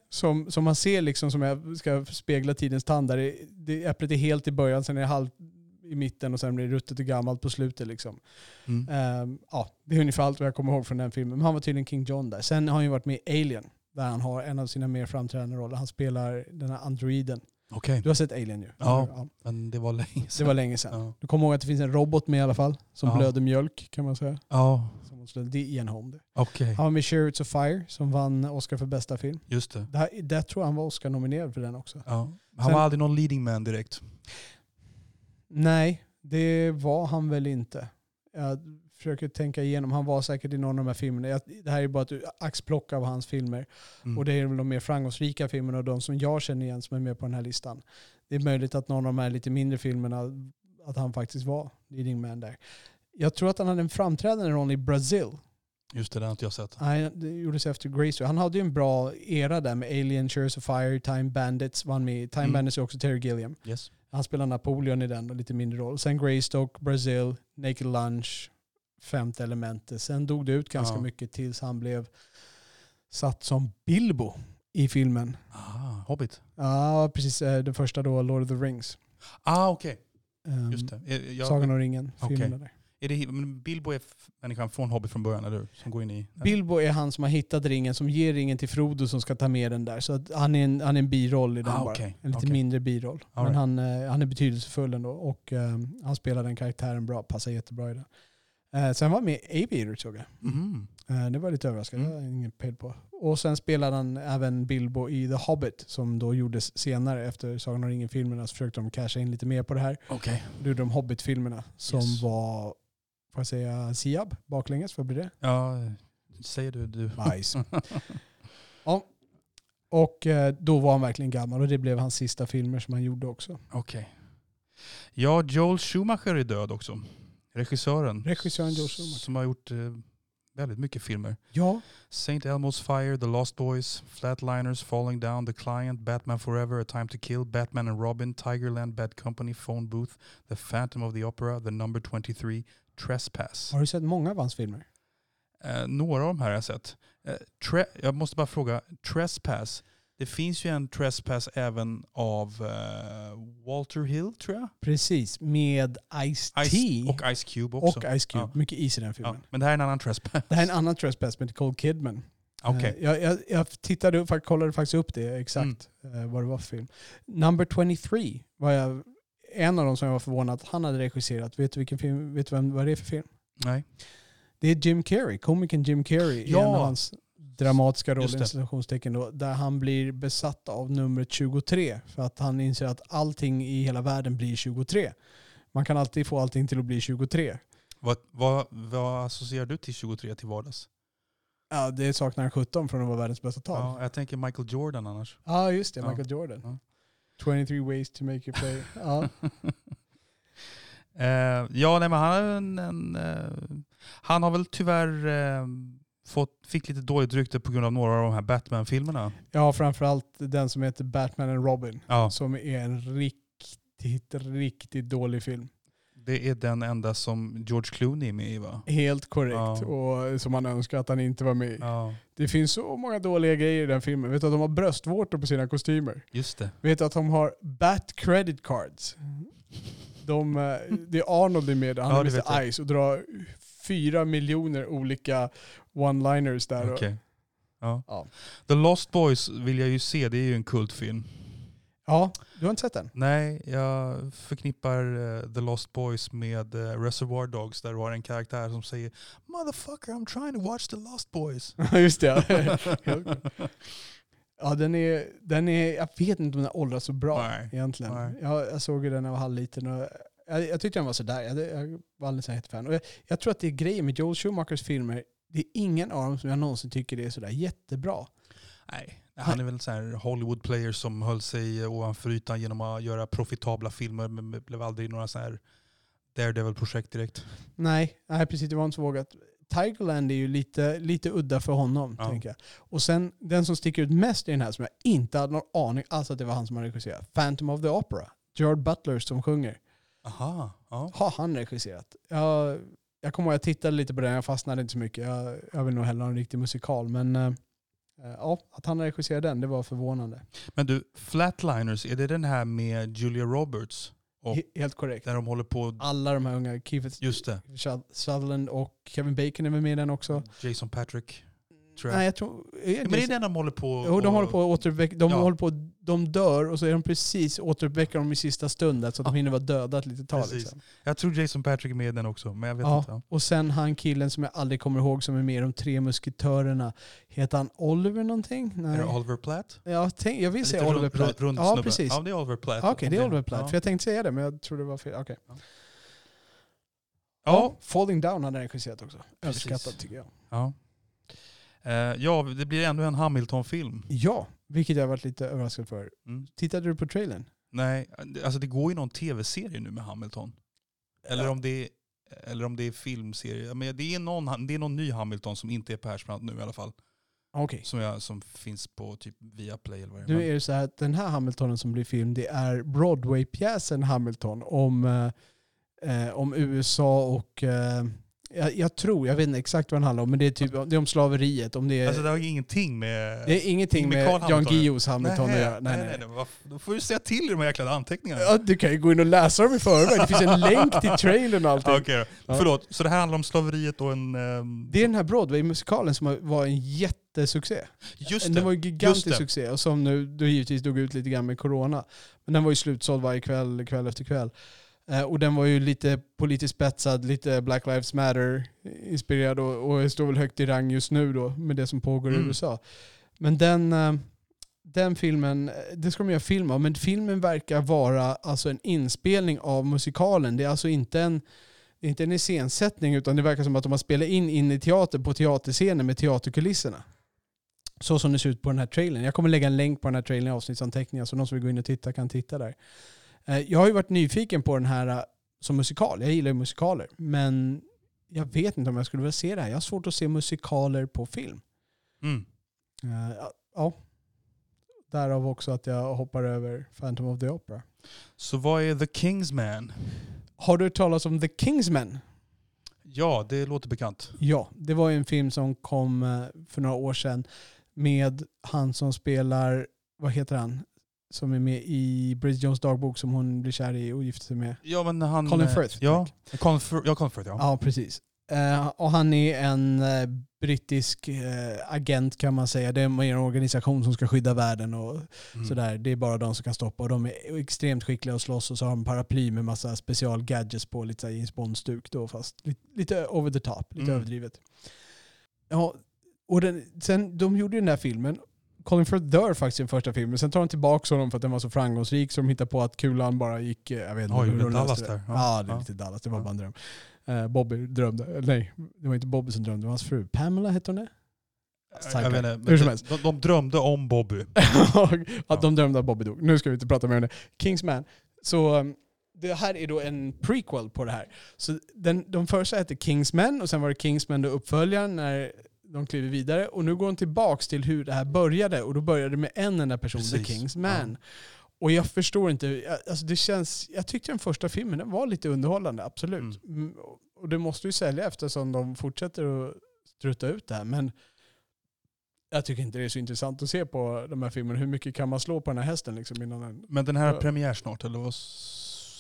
som, som man ser liksom som jag ska spegla tidens tand. Där det, äpplet är helt i början, sen är det halvt i mitten och sen blir det ruttet och gammalt på slutet. Liksom. Mm. Ehm, ja, det är ungefär allt vad jag kommer ihåg från den filmen. Men han var tydligen King John där. Sen har han ju varit med i Alien, där han har en av sina mer framträdande roller. Han spelar den här androiden. Okej, Du har sett Alien ju? Ja. men det var länge Det sedan. var länge sedan. Ja. Du kommer ihåg att det finns en robot med i alla fall, som Ja. blöder mjölk kan man säga. Ja, Som det är Ian Holm det. okej. Han var med i Chariots of Fire, som vann Oscar för bästa film. Just det. Det, här, det tror jag han var Oscar-nominerad för den också. Ja. Han Sen- var aldrig någon leading man direkt. Nej, det var han väl inte. Försöker tänka igenom. Han var säkert i någon av de här filmerna. Jag, det här är bara ett axplock av hans filmer. Mm. Och det är väl de mer framgångsrika filmerna och de som jag känner igen som är med på den här listan. Det är möjligt att någon av de här lite mindre filmerna, att han faktiskt var leading man där. Jag tror att han hade en framträdande roll i Brazil. Just det, det har inte jag sett. Nej, det gjordes efter Grace. Han hade ju en bra era där med Alien, Chariots of Fire, Time Bandits var han med. Time Mm. Bandits är också Terry Gilliam. Yes. Han spelar Napoleon i den och lite mindre roll. Sen Greystoke, Brazil, Naked Lunch, Femte elementet. Sen dog det ut ganska Ja. mycket tills han blev satt som Bilbo i filmen. Ah, Hobbit. Ja, precis. eh, Den första då, Lord of the Rings. Ah, okej. Um, Just det. Är, jag, Sagan om ringen, Okej. filmerna där. är det. men Bilbo är människan från Hobbit från början, eller hur? Som går in i... Bilbo är han som har hittat ringen, som ger ringen till Frodo som ska ta med den där. Så att han, är en, han är en biroll i den Ah, bara. En lite Okej. mindre biroll. All Men right. han, eh, han är betydelsefull ändå och eh, han spelar den karaktären bra, passar jättebra i den. Eh, sen var han med i Aviator såg jag. Mhm. Eh, det var lite överraskande, Mm. det ingen pejl på. Och sen spelade han även Bilbo i The Hobbit som då gjordes senare efter Sagan om ringen-filmerna. Så försökte de casha in lite mer på det här. Okej. Då gjorde de Hobbit-filmerna som Yes. var, får jag säga, Siab baklänges, vad blir det? Ja, säger du. du. Bajs. ja. Och eh, då var han verkligen gammal och det blev hans sista filmer som han gjorde också. Okej. Ja, Joel Schumacher är död också. Regissören. Regissören Joel Schumacher. Som har gjort eh, väldigt mycket filmer. Ja, Saint Elmo's Fire, The Lost Boys, Flatliners, Falling Down, The Client, Batman Forever, A Time to Kill, Batman and Robin, Tigerland, Bad Company, Phone Booth, The Phantom of the Opera, The Number 23, Trespass. har du sett många av hans filmer? Eh, några av de här har jag sett. Eh, jag måste bara fråga, Trespass. Det finns ju en Trespass även av eh, Walter Hill tror jag. Precis, med Ice-T Ice, och Ice Cube också. och Ice Cube. Ja. Mycket is i den ja, filmen. men det här är en annan Trespass. Det här är en annan Trespass med Nicole Kidman. Okej. Eh, Jag, jag, jag tittade kollade faktiskt upp det exakt Mm. eh, vad det var för film. Number 23 var jag en av dem som jag var förvånad att han hade regisserat. Vet du, vilken film, vet du vem, vad det är för film? Nej. Det är Jim Carrey, komikern Jim Carrey i Ja. hans dramatiska Just roller, det. i citationstecken då, där han blir besatt av numret 23 för att han inser att allting i hela världen blir 23. Man kan alltid få allting till att bli 23. Vad, vad, vad associerar du till 23 till vardags? Ja, det saknar en 17 från att vara världens bästa tal. Ja, jag tänker Michael Jordan annars. Ja, just det. Ja. Michael Jordan. Ja. 23 ways to make you play. Ja. Eh, ja, nej, men han, en, en, eh, han har väl tyvärr eh, fått, fick lite dåligt rykte på grund av några av de här Batman-filmerna. ja, framförallt den som heter Batman and Robin. Ja, Som är en riktigt, riktigt dålig film. det är den enda som George Clooney är med i va? Helt korrekt. Ja. Och som man önskar att han inte var med i. Ja, Det finns så många dåliga grejer i den filmen. Vet du att de har bröstvårtor på sina kostymer? just det. Vet du att de har Bat credit cards? De, eh, det är Arnold är med, han Ja, är Mr. Ice och drar fyra miljoner olika one-liners där. Okej. Ja. Ja. The Lost Boys vill jag ju se, det är ju en kultfilm. Ja, du har inte sett den? Nej, jag förknippar eh, The Lost Boys med eh, Reservoir Dogs där du har en karaktär som säger “Motherfucker, I'm trying to watch The Lost Boys”. Just det. ja, den är, den är, jag vet inte om den åldras så bra Nej. egentligen. Nej. Jag, jag såg ju den när jag var halvliten och jag, jag tyckte den var sådär. Jag, jag var aldrig så jättefan. Och jag, jag tror att det är grejen med Joel Schumachers filmer. Det är ingen av dem som jag någonsin tycker är sådär jättebra. Nej, han är väl en sån här Hollywood-player som höll sig ovanför ytan genom att göra profitabla filmer men blev aldrig några så här Daredevil-projekt direkt. Nej, nej precis. Det var inte så vågat. Tigerland är ju lite, lite udda för honom, Ja. tänker jag. Och sen den som sticker ut mest i den här, som jag inte hade någon aning alls att det var han som hade regisserat. Phantom of the Opera. Gerard Butler som sjunger. Aha, ja. Har han regisserat? Jag, jag kommer ihåg att jag tittade lite på den, jag fastnade inte så mycket. Jag, jag vill nog hellre ha en riktig musikal. Men eh, eh, ja, att han regisserade den, det var förvånande. Men du, Flatliners, är det den här med Julia Roberts? Och- He- helt korrekt. Där de håller på, Alla de här unga, Keith just det, Sutherland och Kevin Bacon är med i den också. Jason Patrick. Tror jag. Nej, jag tror... Men det är den de håller på Jo, de håller på att återuppväcka, de Ja. håller på, de dör och så är de precis återuppväcker dem i sista stunden så att de Ja. hinner vara döda ett litet tag. Liksom. Jag tror Jason Patrick är med i den också, men jag vet Ja. inte. Och sen han killen som jag aldrig kommer ihåg som är med i De tre musketörerna. Heter han Oliver någonting? Nej. Är det Oliver Platt? Ja, tänk, jag vill säga Oliver Platt. rund- ja, precis. Ja, det är Oliver Platt. Okej, det är Oliver Platt. För jag tänkte säga det, men jag tror det var fel. Okej. Ja. Falling Down hade han regisserat också. Överskattat tycker jag. Ja. Eh, ja, det blir ändå en Hamilton-film. Ja, vilket jag varit lite överraskad för. Mm. Tittade du på trailern? Nej, alltså det går ju någon tv-serie nu med Hamilton. Eller, Ja. om, det är, eller om det är filmserie. Men det, är någon, det är någon ny Hamilton som inte är Persbrandt nu i alla fall. Okej. Som, jag, som finns på typ Viaplay eller vad det Nu är. är det så här att den här Hamiltonen som blir film, det är Broadway-pjäsen Hamilton om, eh, eh, om USA och eh, jag, jag tror, jag vet inte exakt vad den handlar om, men det är, typ, det är om slaveriet. Om det, är, Alltså det har ingenting med... det är ingenting med med Jan. Guillous Hamilton att göra. nej, nej, nej. Vad- Då får du säga till i de här jäkla anteckningarna. Ja, du kan ju gå in och läsa dem i förväg. Det finns en länk till trailern och allting. Okej då. Ja. Förlåt, så det här handlar om slaveriet och en... ehm, Det är den här Broadway-musikalen som var en jättesuccé. just Den det. var ju gigantisk succé och som nu då givetvis dog ut lite grann med corona. Men den var ju slutsåld varje kväll, kväll efter kväll. Eh, och den var ju lite politiskt spetsad, lite Black Lives Matter-inspirerad och, och står väl högt i rang just nu då med det som pågår i Mm. USA. Men den, eh, den filmen, det ska de göra film av, men filmen verkar vara alltså en inspelning av musikalen. Det är alltså inte en, inte en iscensättning utan det verkar som att de har spelat in in i teater på teaterscenen med teaterkulisserna. Så som det ser ut på den här trailern. Jag kommer lägga en länk på den här trailern i avsnittsanteckningar så de som vill gå in och titta kan titta där. Eh, Jag har ju varit nyfiken på den här eh, som musikal. Jag gillar ju musikaler. Men jag vet inte om jag skulle vilja se det här. Jag har svårt att se musikaler på film. Mm. Eh, ja, Ja. Därav också att jag hoppar över Phantom of the Opera. Så vad är The Kingsman? Har du hört talas om The Kingsman? Ja, det låter bekant. Ja, det var en film som kom för några år sedan med han som spelar, vad heter han? Som är med i Bridget Jones dagbok som hon blir kär i och gifter sig med. Ja, men han... Colin eh, Firth. Ja, Colin Firth, ja, Colin Firth, ja. Ja, precis. Eh, och han är en eh, brittisk agent kan man säga. Det är en organisation som ska skydda världen och Mm. sådär. Det är bara de som kan stoppa och de är extremt skickliga att slåss och så har de paraply med massa special gadgets på, lite James Bond-stuk då fast lite, lite over the top, lite Mm. överdrivet. Ja, och den, sen, de gjorde ju den här filmen. Colin Firth dör faktiskt i den första filmen. Sen tar de tillbaka honom för att den var så framgångsrik så de hittar på att kulan bara gick, eh, jag vet inte Oj, det Dallas där. Ja, Ja, det är ja. lite Dallas. Det var Ja. bara en dröm. Eh, Bobby drömde, nej, det var inte Bobby som drömde, det var hans fru. Pamela hette hon det? Jag vet inte, Hur som de- helst. De, de drömde om Bobby. att de drömde att Bobby dog. Nu ska vi inte prata mer om det. Kingsman. Så um, det här är då en prequel på det här. Så den, de första hette Kingsman och sen var det Kingsman då uppföljaren när de kliver vidare. Och nu går de tillbaks till hur det här började och då började det med en enda person, The Precis. Kingsman. Och jag förstår inte, alltså det känns, jag tyckte den första filmen den var lite underhållande, absolut. Mm, och- Och det måste ju sälja eftersom de fortsätter att strutta ut det här. Men jag tycker inte det är så intressant att se på de här filmerna. Hur mycket kan man slå på den här hästen liksom innan den... Men den här har Ja. premiär snart, eller vad?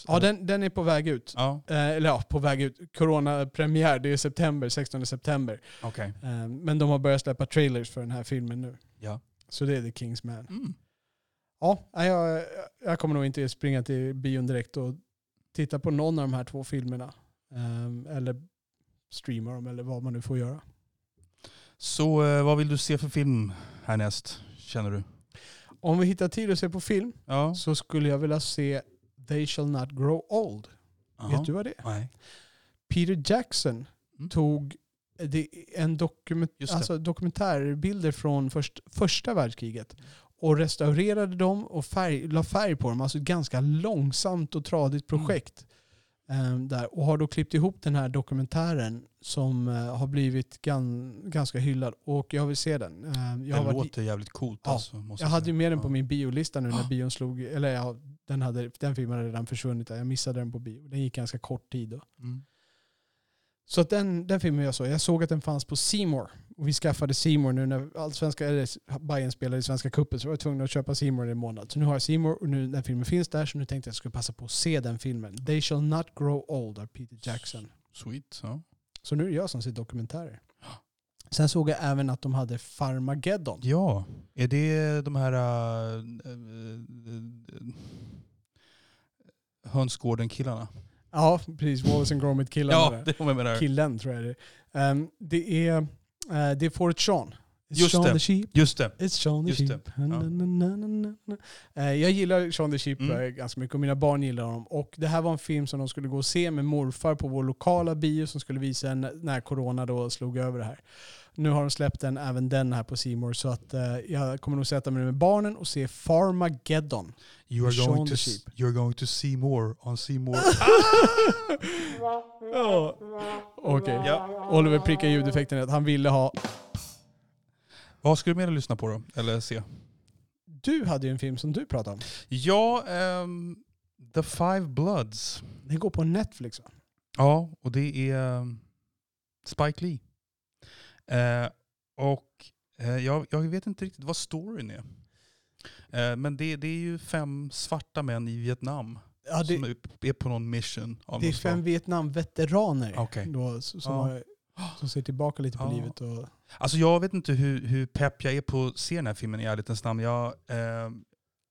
Ja, den, den är på väg ut. Ja, Eh, eller ja, på väg ut. Corona-premiär, det är september, 16 september. okej. Eh, men de har börjat släppa trailers för den här filmen nu. Ja. Så det är The King's Man. Mm. Ja, jag, jag kommer nog inte springa till bion direkt och titta på någon av de här två filmerna. Eh, eller streama dem eller vad man nu får göra. Så eh, vad vill du se för film härnäst, känner du? Om vi hittar tid att se på film Ja. så skulle jag vilja se They shall not grow old. Jaha. Vet du vad det är? Nej. Peter Jackson Mm. tog en dokument, alltså dokumentärbilder från först, första världskriget och restaurerade dem och färg, la färg på dem. Alltså ett ganska långsamt och tradigt Mm. projekt. ehm, där, och har då klippt ihop den här dokumentären som eh, har blivit gan, ganska hyllad. Och jag vill se den. Ehm, jag, det har varit, låter jävligt coolt Ja, alltså, måste jag hade ju med den på min biolista nu när Ja. bion slog, eller ja, den, hade, den filmen hade redan försvunnit. Jag missade den på bio. Den gick ganska kort tid då. Mm. Så att den, den filmen jag såg, jag såg att den fanns på Seymour. Och vi skaffade Seymour nu när allsvenska, eller Bayern spelade i Svenska cupen så var jag tvungen att köpa Seymour i en månad. Så nu har jag Seymour och nu den filmen finns där så nu tänkte jag att jag skulle passa på att se den filmen. They shall not grow old av Peter Jackson. Sweet. Ja. Så nu är det jag som ser dokumentärer. Sen såg jag även att de hade Farmageddon. ja, är det de här äh, äh, hönsgården-killarna? Ja, precis. Wallace and Gromit killarna Ja, det var jag menar. Killen tror jag det är. Um, det är. Uh, det är Fort Sean. It's Just Sean det. the Sheep. Just det. It's Sean the Just. Sheep. Ja. Na, na, na. Eh, Jag gillar Sean the Sheep Mm. eh, ganska mycket och mina barn gillar honom. Och det här var en film som de skulle gå och se med morfar på vår lokala bio som skulle visa när corona då slog över det här. Nu har de släppt den, även den här på More så att eh, jag kommer nog sätta mig med barnen och se Farmageddon. You are, going to, you're going to see more on see more. Ja. Okej. Ja. Oliver prickar ljudeffekten att han ville ha... Vad ska du mer lyssna på då? Eller se? Du hade ju en film som du pratade om. Ja, ehm, The Five Bloods. Den går på Netflix va? Ja, och det är ehm, Spike Lee. Eh, och eh, jag, jag vet inte riktigt vad storyn är. Eh, men det, det är ju fem svarta män i Vietnam Ja, det, som är, på någon mission. Av det är fem Vietnam-veteraner Okej. då, som, Ja. har, som ser tillbaka lite på Ja. livet. Och, Alltså jag vet inte hur, hur pepp jag är på att se den här filmen i ärlighetens namn. Jag eh,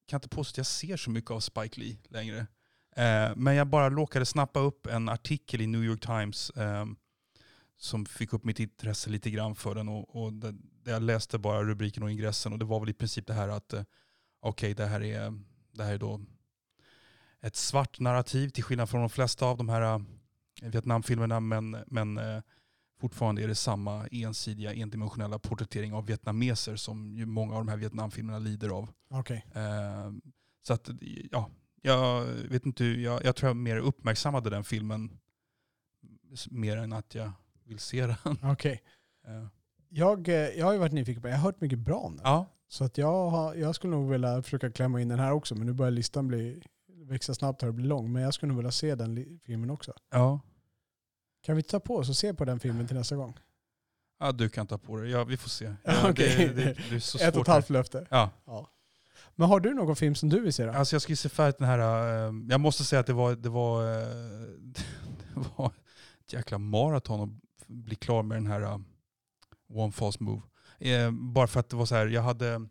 kan inte påstå att jag ser så mycket av Spike Lee längre. Eh, men jag bara råkade snappa upp en artikel i New York Times som fick upp mitt intresse lite grann för den. Och, och det, det jag läste bara rubriken och ingressen och det var väl i princip det här att eh, okej, det, här är, det här är då ett svart narrativ till skillnad från de flesta av de här eh, Vietnamfilmerna men, men eh, fortfarande är det samma ensidiga, endimensionella porträttering av vietnameser som ju många av de här Vietnamfilmerna lider av. Eh, så att, ja, jag vet inte, jag, jag tror jag mer uppmärksammade den filmen mer än att jag vill se den. Okej. Eh, Jag, eh, jag har ju varit nyfiken på Jag har hört mycket bra om den. ja, Så att jag, har, jag skulle nog vilja försöka klämma in den här också. Men nu börjar listan bli, växa snabbt här och bli lång. Men jag skulle nog vilja se den filmen också. ja. Kan vi ta på oss och se på den filmen till nästa gång? ja, du kan ta på det. Ja, vi får se. Ja, okej. det, det, det är så Ett och svårt ett halvt löfte. Ja. Ja. Men har du någon film som du vill se då? Alltså jag ska se färdigt den här, eh, jag måste säga att det var, det var, eh, det var ett jäkla maraton bli klar med den här eh, One False Move. Eh, bara för att det var så här, jag hade,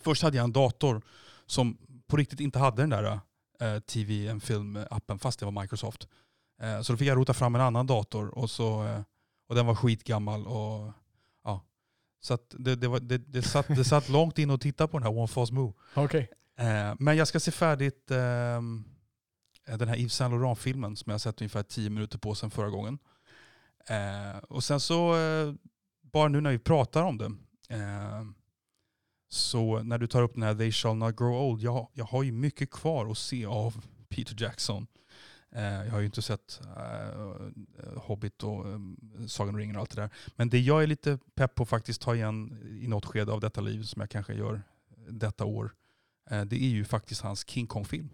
först hade jag en dator som på riktigt inte hade den där eh, TV en film-appen fast det var Microsoft. Eh, så då fick jag rota fram en annan dator och, så, eh, och den var skitgammal. Och, ja. Så det, det, var, det, det, satt, det satt långt in att titta på den här One False Move. Okej. Eh, men jag ska se färdigt ehm, eh, den här Yves Saint Laurent-filmen som jag har sett ungefär 10 minuter på sen förra gången. Eh, och sen så, eh, bara nu när vi pratar om det, eh, så när du tar upp den här They shall not grow old, jag, jag har ju mycket kvar att se av Peter Jackson. Eh, jag har ju inte sett eh, Hobbit och eh, Sagan om ringen och allt det där. Men det jag är lite pepp på faktiskt ta igen i något skede av detta liv som jag kanske gör detta år, det är ju faktiskt hans King Kong-film.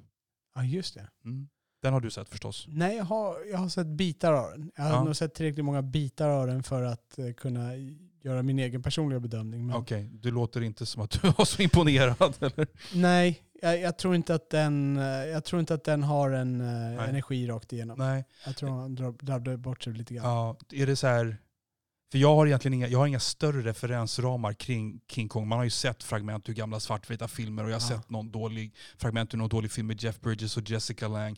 Ja, just det. Mm. Den har du sett förstås? Nej, jag har, jag har sett bitar av den. Jag har Ja. nog sett tillräckligt många bitar av den för att eh, kunna göra min egen personliga bedömning. Men Okej, du låter inte som att du var så imponerad. Eller? Nej, Jag, jag, tror inte att den, eh, jag tror inte att den har en uh, energi rakt igenom. Nej. Jag tror han drabbade bort sig lite grann. Ja, är det så här, för jag har egentligen inga, jag har inga större referensramar kring King Kong. Man har ju sett fragment ur gamla svartvita filmer och jag har ja. sett någon dålig, fragment ur någon dålig film med Jeff Bridges och Jessica Lange.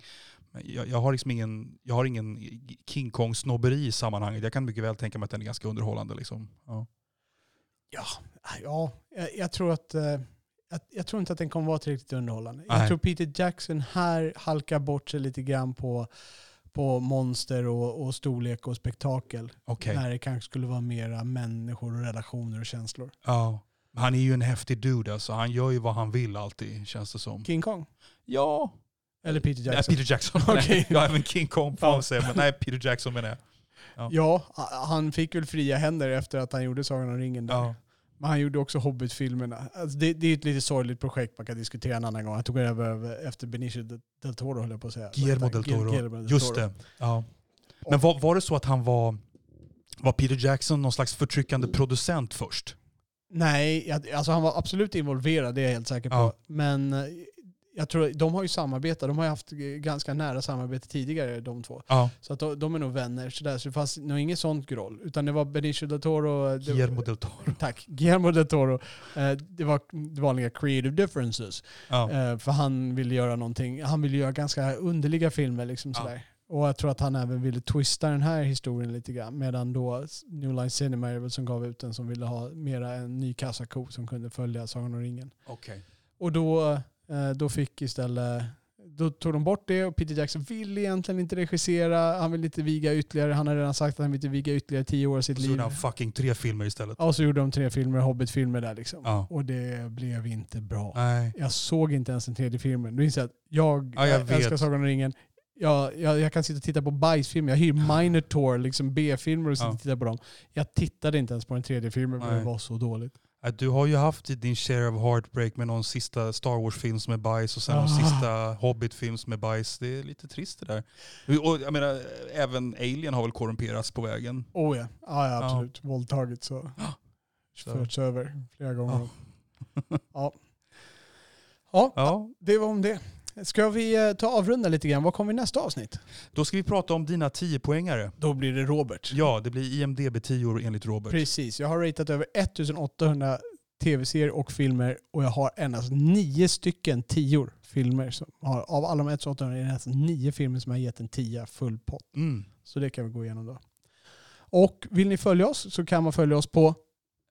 Jag, jag, har liksom ingen, jag har ingen King Kong-snobberi i sammanhanget. Jag kan mycket väl tänka mig att den är ganska underhållande. Liksom. Ja, ja, ja jag, jag tror att eh, jag, jag, tror inte att den kommer vara tillräckligt underhållande. Nej. Jag tror Peter Jackson här halkar bort sig lite grann på, på monster och, och storlek och spektakel. Okay. När det kanske skulle vara mera människor och relationer och känslor. Ja. Han är ju en häftig dude alltså. Han gör ju vad han vill alltid, känns det som. King Kong? Ja. Eller Peter Jackson? Nej, Peter Jackson. okay. ja, även King Kong får man säga, men nej, Peter Jackson menar jag. Ja. ja. han fick väl fria händer efter att han gjorde Sagan om ringen där. Ja. Men han gjorde också Hobbit-filmerna. Alltså det, det, är ett lite sorgligt projekt man kan diskutera en annan gång. Han tog över efter Benicio del Toro höll jag på att säga. Guillermo del Toro. Guillermo del Toro. Just det. Ja. Men var, var det så att han var, var Peter Jackson någon slags förtryckande producent först? Nej, alltså han var absolut involverad, det är jag helt säker på. Ja. Men jag tror, de har ju samarbetat, de har ju haft ganska nära samarbete tidigare de två. Ja. Så att de, de är nog vänner, så, där, så det fanns nog inget sånt groll. Utan det var Benicio del Toro... Guillermo del Toro. Tack. Guillermo del Toro. Eh, det var vanliga creative differences. Ja. Eh, för han ville göra någonting, han ville göra ganska underliga filmer liksom sådär. Och jag tror att han även ville twista den här historien lite grann. Medan då New Line Cinema är som gav ut den som ville ha mera en ny kassako som kunde följa Sagan om ringen. Okay. Och då Eh, då fick istället då tog de bort det och Peter Jackson vill egentligen inte regissera. Han vill inte viga ytterligare. Han har redan sagt att han vill inte viga ytterligare tio år av sitt liv. Så gjorde han fucking tre filmer istället. Ja, så gjorde de tre filmer, Hobbit-filmer där liksom. Ja. Och det blev inte bra. Nej. Jag såg inte ens den tredje filmen. Du inser att jag, ja, jag, älskar Sagan om ringen. Jag, jag, jag, kan sitta och titta på bajsfilmer. Jag hyr Minotaur, liksom B-filmer och sitter ja. och tittar på dem. Jag tittade inte ens på den tredje filmen för det var så dåligt. Du har ju haft din share of heartbreak med någon sista Star Wars-film som är bajs och sen ah. någon sista Hobbit-film som är bajs. Det är lite trist det där. Och jag menar, även Alien har väl korrumperats på vägen? Oh ja, ah, ja absolut. Ja. Våldtagits och förts över flera gånger. Ja. ja. Ja. ja, det var om det. Ska vi eh, ta avrunda lite grann? Vad kommer i nästa avsnitt? Då ska vi prata om dina 10-poängare. Då blir det Robert. Ja, det blir IMDB 10 enligt Robert. Precis. Jag har ratat över 1800 tv-serier och filmer och jag har endast nio stycken tior filmer. Som har, av alla de 1800 är det nästan nio filmer som har gett en tia full pott. Mm. Så det kan vi gå igenom då. Och vill ni följa oss så kan man följa oss på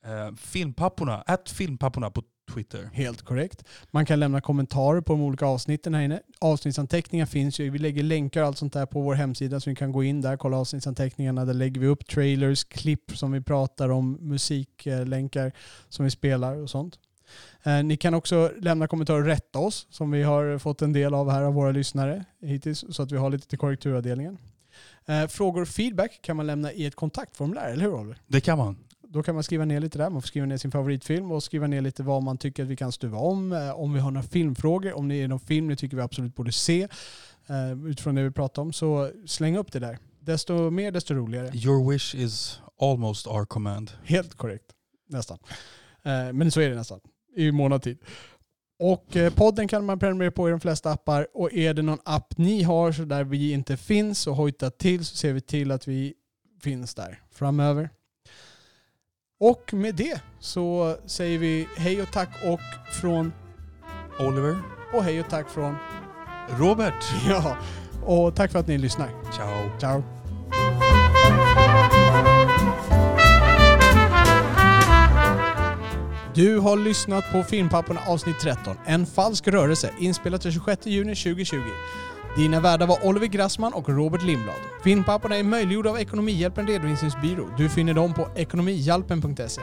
eh, Filmpapporna, att Filmpapporna på Twitter. Helt korrekt. Man kan lämna kommentarer på de olika avsnitten här inne. Avsnittsanteckningar finns ju. Vi lägger länkar och allt sånt där på vår hemsida så ni kan gå in där och kolla avsnittsanteckningarna. Där lägger vi upp trailers, klipp som vi pratar om, musiklänkar som vi spelar och sånt. Eh, ni kan också lämna kommentarer och rätta oss som vi har fått en del av här av våra lyssnare hittills så att vi har lite till korrekturavdelningen. Eh, frågor och feedback kan man lämna i ett kontaktformulär, eller hur Oliver? Det kan man då kan man skriva ner lite där. Man får skriva ner sin favoritfilm och skriva ner lite vad man tycker att vi kan stuva om. Eh, om vi har några filmfrågor, om det är någon film ni tycker vi absolut borde se eh, utifrån det vi pratar om. Så släng upp det där. Desto mer desto roligare. Your wish is almost our command. Helt korrekt. Nästan. Eh, men så är det nästan. I månadtid. Och podden kan man prenumerera på i de flesta appar. Och är det någon app ni har så där vi inte finns och hojtar till så ser vi till att vi finns där framöver. Och med det så säger vi hej och tack och från Oliver. Och hej och tack från Robert. Ja, och tack för att ni lyssnar. Ciao. Ciao. Du har lyssnat på Filmpapporna avsnitt 13, En falsk rörelse, inspelat den 26 juni 2020. Dina värdar var Oliver Grassman och Robert Lindblad. Filmpapporna är möjliggjorda av Ekonomihjälpen redovisningsbyrå. Du finner dem på ekonomihjälpen.se.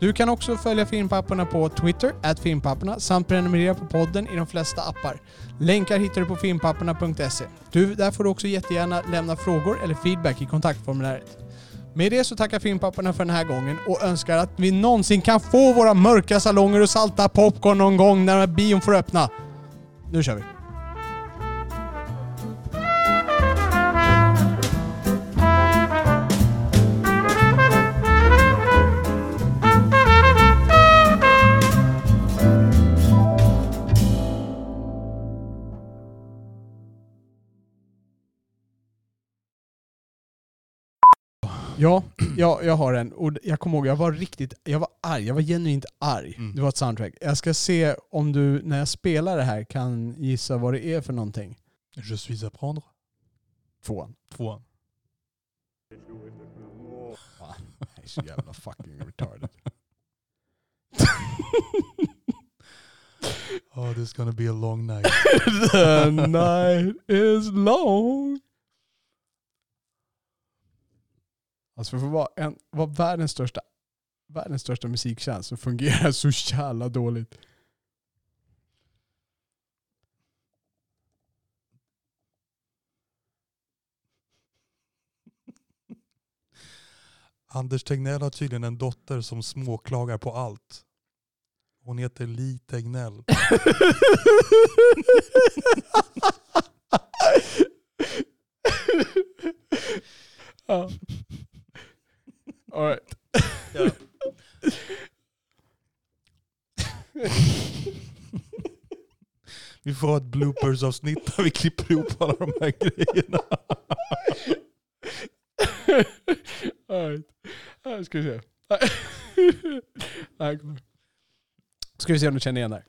Du kan också följa Filmpapporna på Twitter, at filmpapporna, samt prenumerera på podden i de flesta appar. Länkar hittar du på filmpapporna.se. Du, där får du också jättegärna lämna frågor eller feedback i kontaktformuläret. Med det så tackar Filmpapporna för den här gången och önskar att vi någonsin kan få våra mörka salonger och salta popcorn någon gång när bion får öppna. Nu kör vi! Ja, ja, jag har en. Och jag kommer ihåg, jag var riktigt, jag var arg. Jag var genuint arg. Mm. Det var ett soundtrack. Jag ska se om du, när jag spelar det här, kan gissa vad det är för någonting. Je suis à prendre. Tvåan. Tvåan. Jag är så jävla fucking retarded. Oh, this is gonna be a long night. The night is long. Alltså för att vara, en, vara världens, största, världens största musiktjänst så fungerar så jävla dåligt. Anders Tegnell har tydligen en dotter som småklagar på allt. Hon heter Li Tegnell. ja. All right. Ja. Vi får ha ett bloopers-avsnitt där vi klipper ihop alla de här grejerna. All right. Här ska vi se. Här kommer. Ska vi se om du känner igen det här.